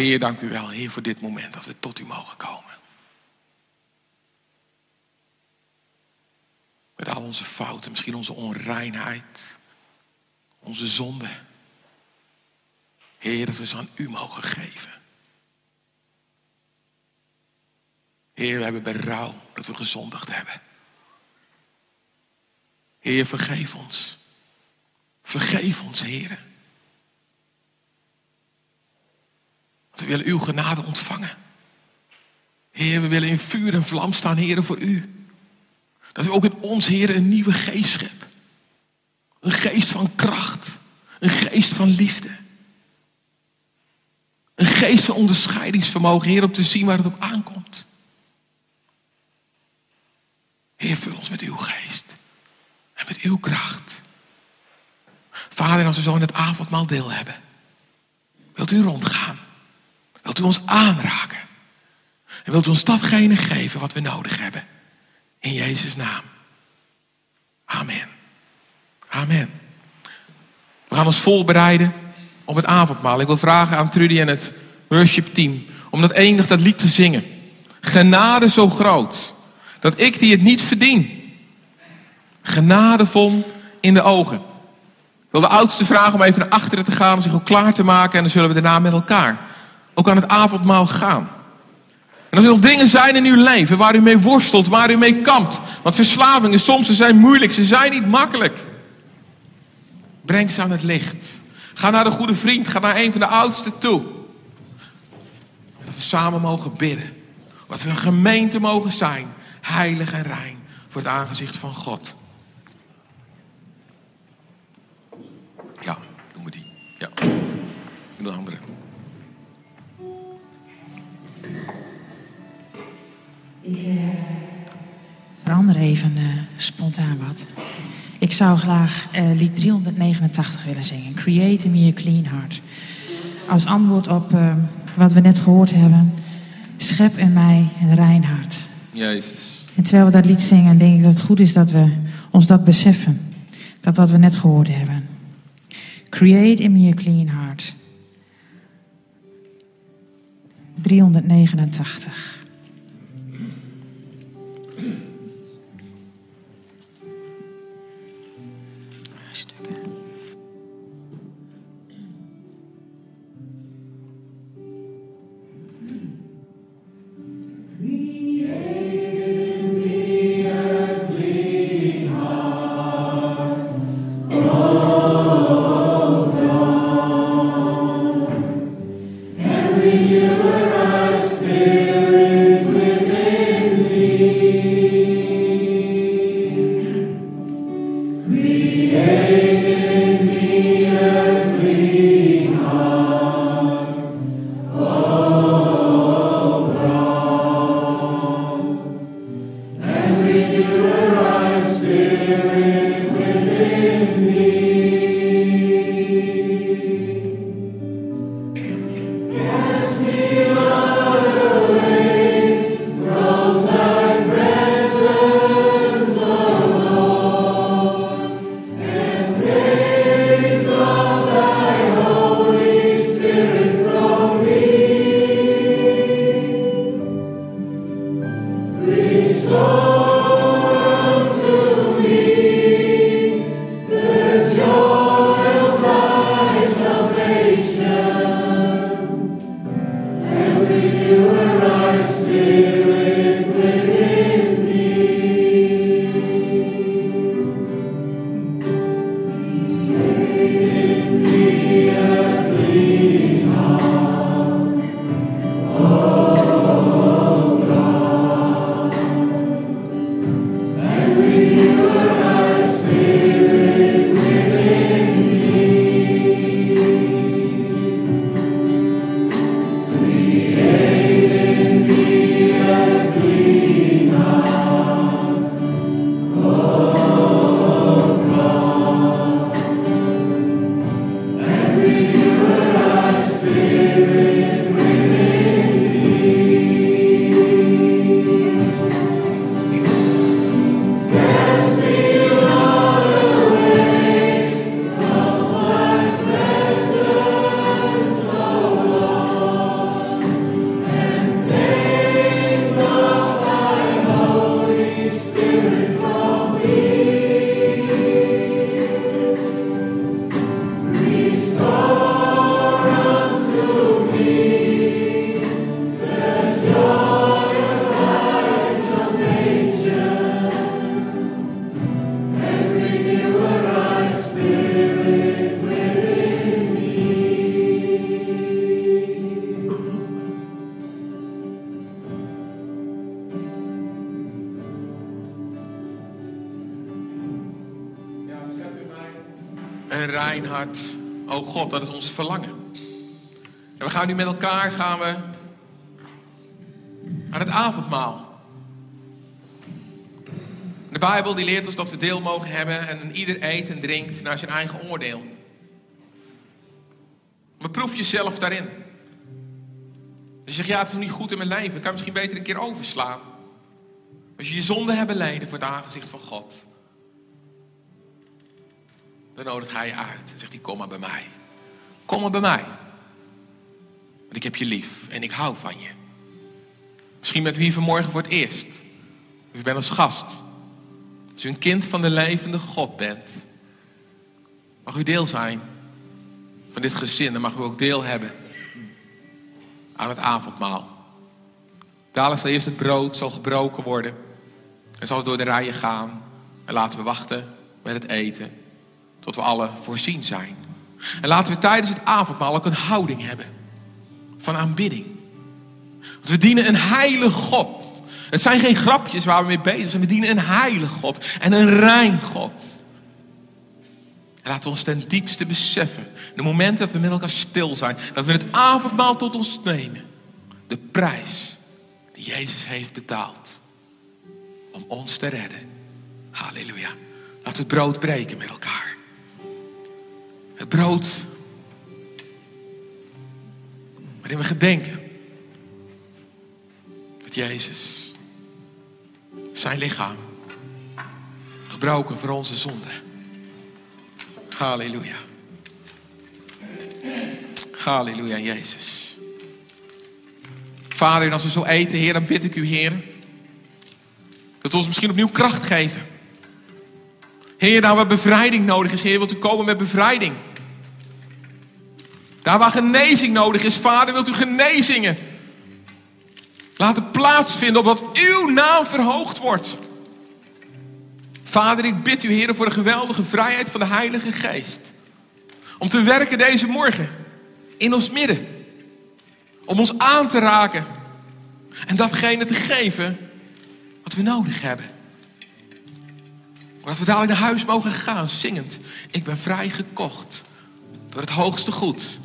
Heer, dank u wel, Heer, voor dit moment dat we tot u mogen komen. Met al onze fouten, misschien onze onreinheid, onze zonde. Heer, dat we ze aan u mogen geven. Heer, we hebben berouw dat we gezondigd hebben. Heer, vergeef ons. Vergeef ons, Heer. We willen uw genade ontvangen. Heer, we willen in vuur en vlam staan, Heer, voor u. Dat u ook in ons, Heer, een nieuwe geest schept. Een geest van kracht. Een geest van liefde. Een geest van onderscheidingsvermogen, Heer, om te zien waar het op aankomt. Heer, vul ons met uw geest en met uw kracht. Vader, als we zo in het avondmaal deel hebben, wilt u rondgaan? Wilt u ons aanraken? En wilt u ons datgene geven wat we nodig hebben? In Jezus' naam. Amen. Amen. We gaan ons voorbereiden op het avondmaal. Ik wil vragen aan Trudy en het worship team om dat enig dat lied te zingen. Genade zo groot dat ik die het niet verdien. Genade vond in de ogen. Ik wil de oudste vragen om even naar achteren te gaan, om zich ook klaar te maken. En dan zullen we daarna met elkaar ook aan het avondmaal gaan. En als er nog dingen zijn in uw leven waar u mee worstelt, waar u mee kampt. Want verslavingen soms ze zijn moeilijk, ze zijn niet makkelijk. Breng ze aan het licht. Ga naar de goede vriend, ga naar een van de oudsten toe. Dat we samen mogen bidden. Wat we een gemeente mogen zijn, heilig en rein voor het aangezicht van God. Ja, doen we die. Ja, doe de andere. Ik eh, verander even eh, spontaan wat. Ik zou graag eh, lied 389 willen zingen. Create in me a clean heart. Als antwoord op wat we net gehoord hebben. Schep in mij een rein hart. Jezus. En terwijl we dat lied zingen, denk ik dat het goed is dat we ons dat beseffen. Dat wat we net gehoord hebben. Create in me a clean heart. 389. Create. Dat we deel mogen hebben en ieder eet en drinkt naar zijn eigen oordeel. Beproef jezelf daarin. Als je zegt, ja, het is niet goed in mijn leven, ik kan misschien beter een keer overslaan. Als je je zonde hebt beleden voor het aangezicht van God, dan nodigt hij je uit en zegt hij, kom maar bij mij. Kom maar bij mij. Want ik heb je lief en ik hou van je. Misschien u hier vanmorgen voor het eerst. U bent als gast. Als u een kind van de levende God bent, mag u deel zijn van dit gezin. Dan mag u ook deel hebben aan het avondmaal. Dadelijk zal eerst het brood zal gebroken worden. En zal het door de rijen gaan. En laten we wachten met het eten. Tot we alle voorzien zijn. En laten we tijdens het avondmaal ook een houding hebben. Van aanbidding. Want we dienen een heilige God. Het zijn geen grapjes waar we mee bezig zijn. We dienen een heilige God. En een rein God. En laten we ons ten diepste beseffen. De momenten dat we met elkaar stil zijn. Dat we het avondmaal tot ons nemen. De prijs die Jezus heeft betaald. Om ons te redden. Halleluja. Laten we het brood breken met elkaar. Het brood. Waarin we gedenken. Dat Jezus. Zijn lichaam. Gebroken voor onze zonden. Halleluja. Halleluja, Jezus. Vader, als we zo eten, Heer, dan bid ik u, Heer, dat we ons misschien opnieuw kracht geven. Heer, daar waar bevrijding nodig is, Heer, wilt u komen met bevrijding. Daar waar genezing nodig is, Vader, wilt u genezingen laten plaatsvinden, opdat uw naam verhoogd wordt. Vader, ik bid u, Heer, voor de geweldige vrijheid van de Heilige Geest. Om te werken deze morgen in ons midden. Om ons aan te raken. En datgene te geven wat we nodig hebben. Dat we dadelijk naar huis mogen gaan zingend. Ik ben vrij gekocht door het hoogste goed.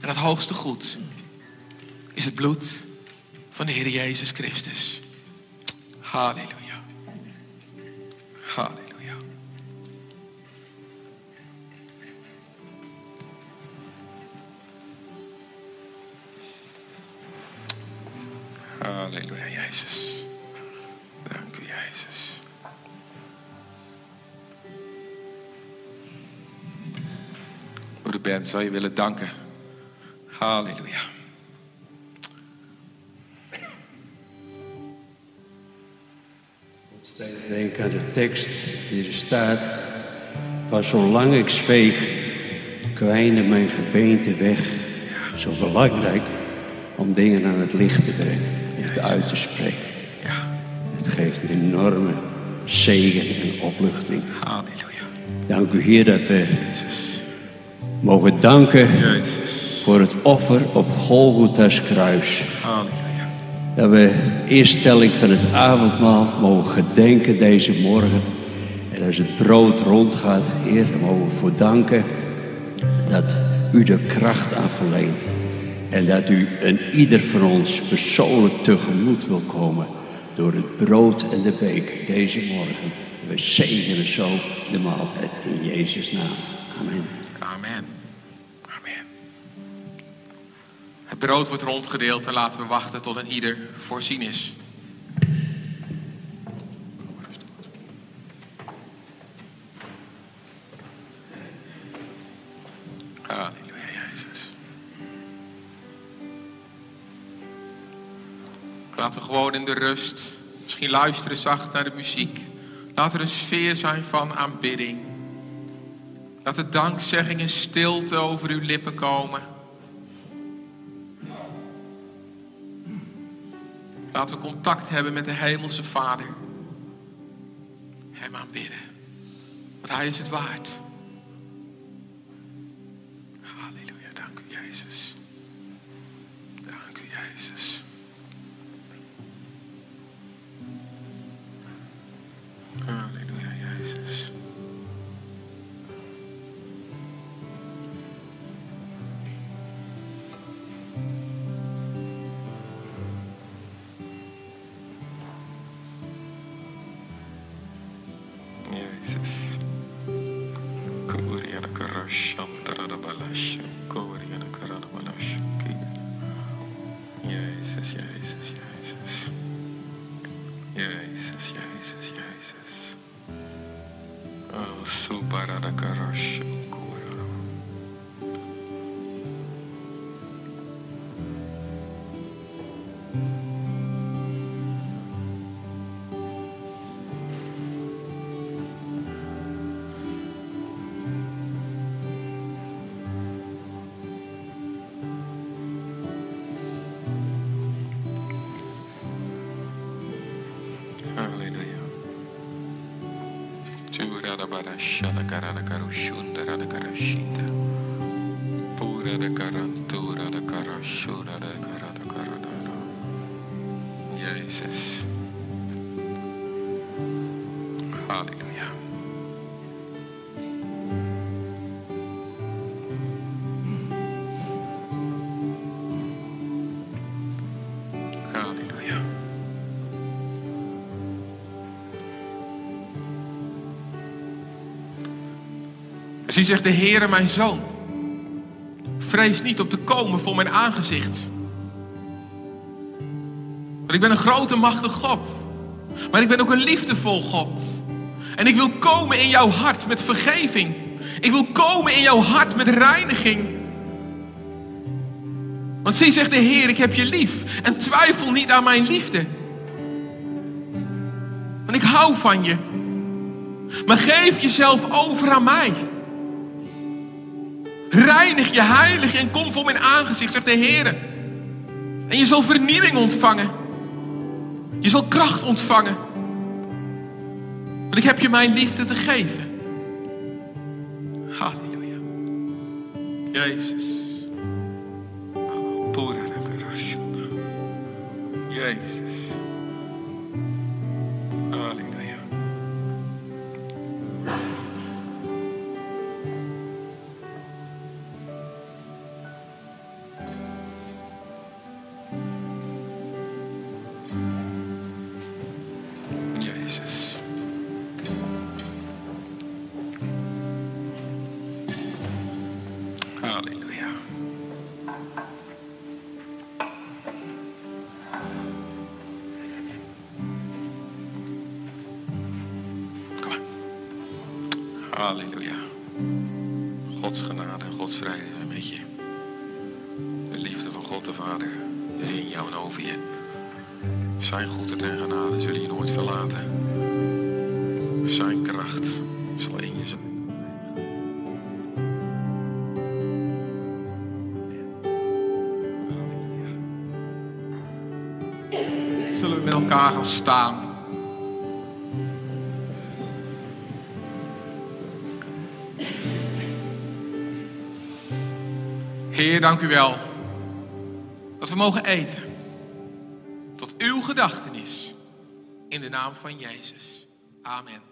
En dat hoogste goed is het bloed van de Heer Jezus Christus. Halleluja. Halleluja. Halleluja, Jezus. Dank u, Jezus. Moeder Ben, zou je willen danken? Halleluja. Steeds denk aan de tekst die er staat. Van zolang ik zweeg, kwijnde mijn gebeente weg. Zo belangrijk om dingen aan het licht te brengen, het uit te spreken. Het geeft een enorme zegen en opluchting. halleluja. Dank u Heer dat we mogen danken voor het offer op Golgotha's kruis. Halleluja. Dat we eerstelling van het avondmaal mogen gedenken deze morgen. En als het brood rondgaat, Heer, dan mogen we voor danken dat u er kracht aan verleent. En dat u een ieder van ons persoonlijk tegemoet wil komen door het brood en de beker deze morgen. We zegenen zo de maaltijd in Jezus' naam. Amen. Amen. Het brood wordt rondgedeeld en laten we wachten tot een ieder voorzien is. Laten we gewoon in de rust, misschien luisteren zacht naar de muziek. Laat er een sfeer zijn van aanbidding. Laat de dankzegging en stilte over uw lippen komen. Laten we contact hebben met de Hemelse Vader. Hem aanbidden. Want Hij is het waard. Halleluja, dank u Jezus. Dank u Jezus. Rabarashana Karana Karushunda Radakarashita Pura de Karantura de Karashura de Karanakara. Zie zegt de Heere mijn zoon. Vrees niet op te komen voor mijn aangezicht. Want ik ben een grote machtig God. Maar ik ben ook een liefdevol God. En ik wil komen in jouw hart met vergeving. Ik wil komen in jouw hart met reiniging. Want zie zegt de Heer, ik heb je lief. En twijfel niet aan mijn liefde. Want ik hou van je. Maar geef jezelf over aan mij. Reinig je, heilig je en kom voor mijn aangezicht, zegt de Heer. En je zal vernieuwing ontvangen. Je zal kracht ontvangen. Want ik heb je mijn liefde te geven. Halleluja. Jezus. Zijn goedheid en genade zullen je nooit verlaten. Zijn kracht zal in je zijn. Zullen we met elkaar gaan staan? Heer, dank u wel dat we mogen eten In de naam van Jezus. Amen.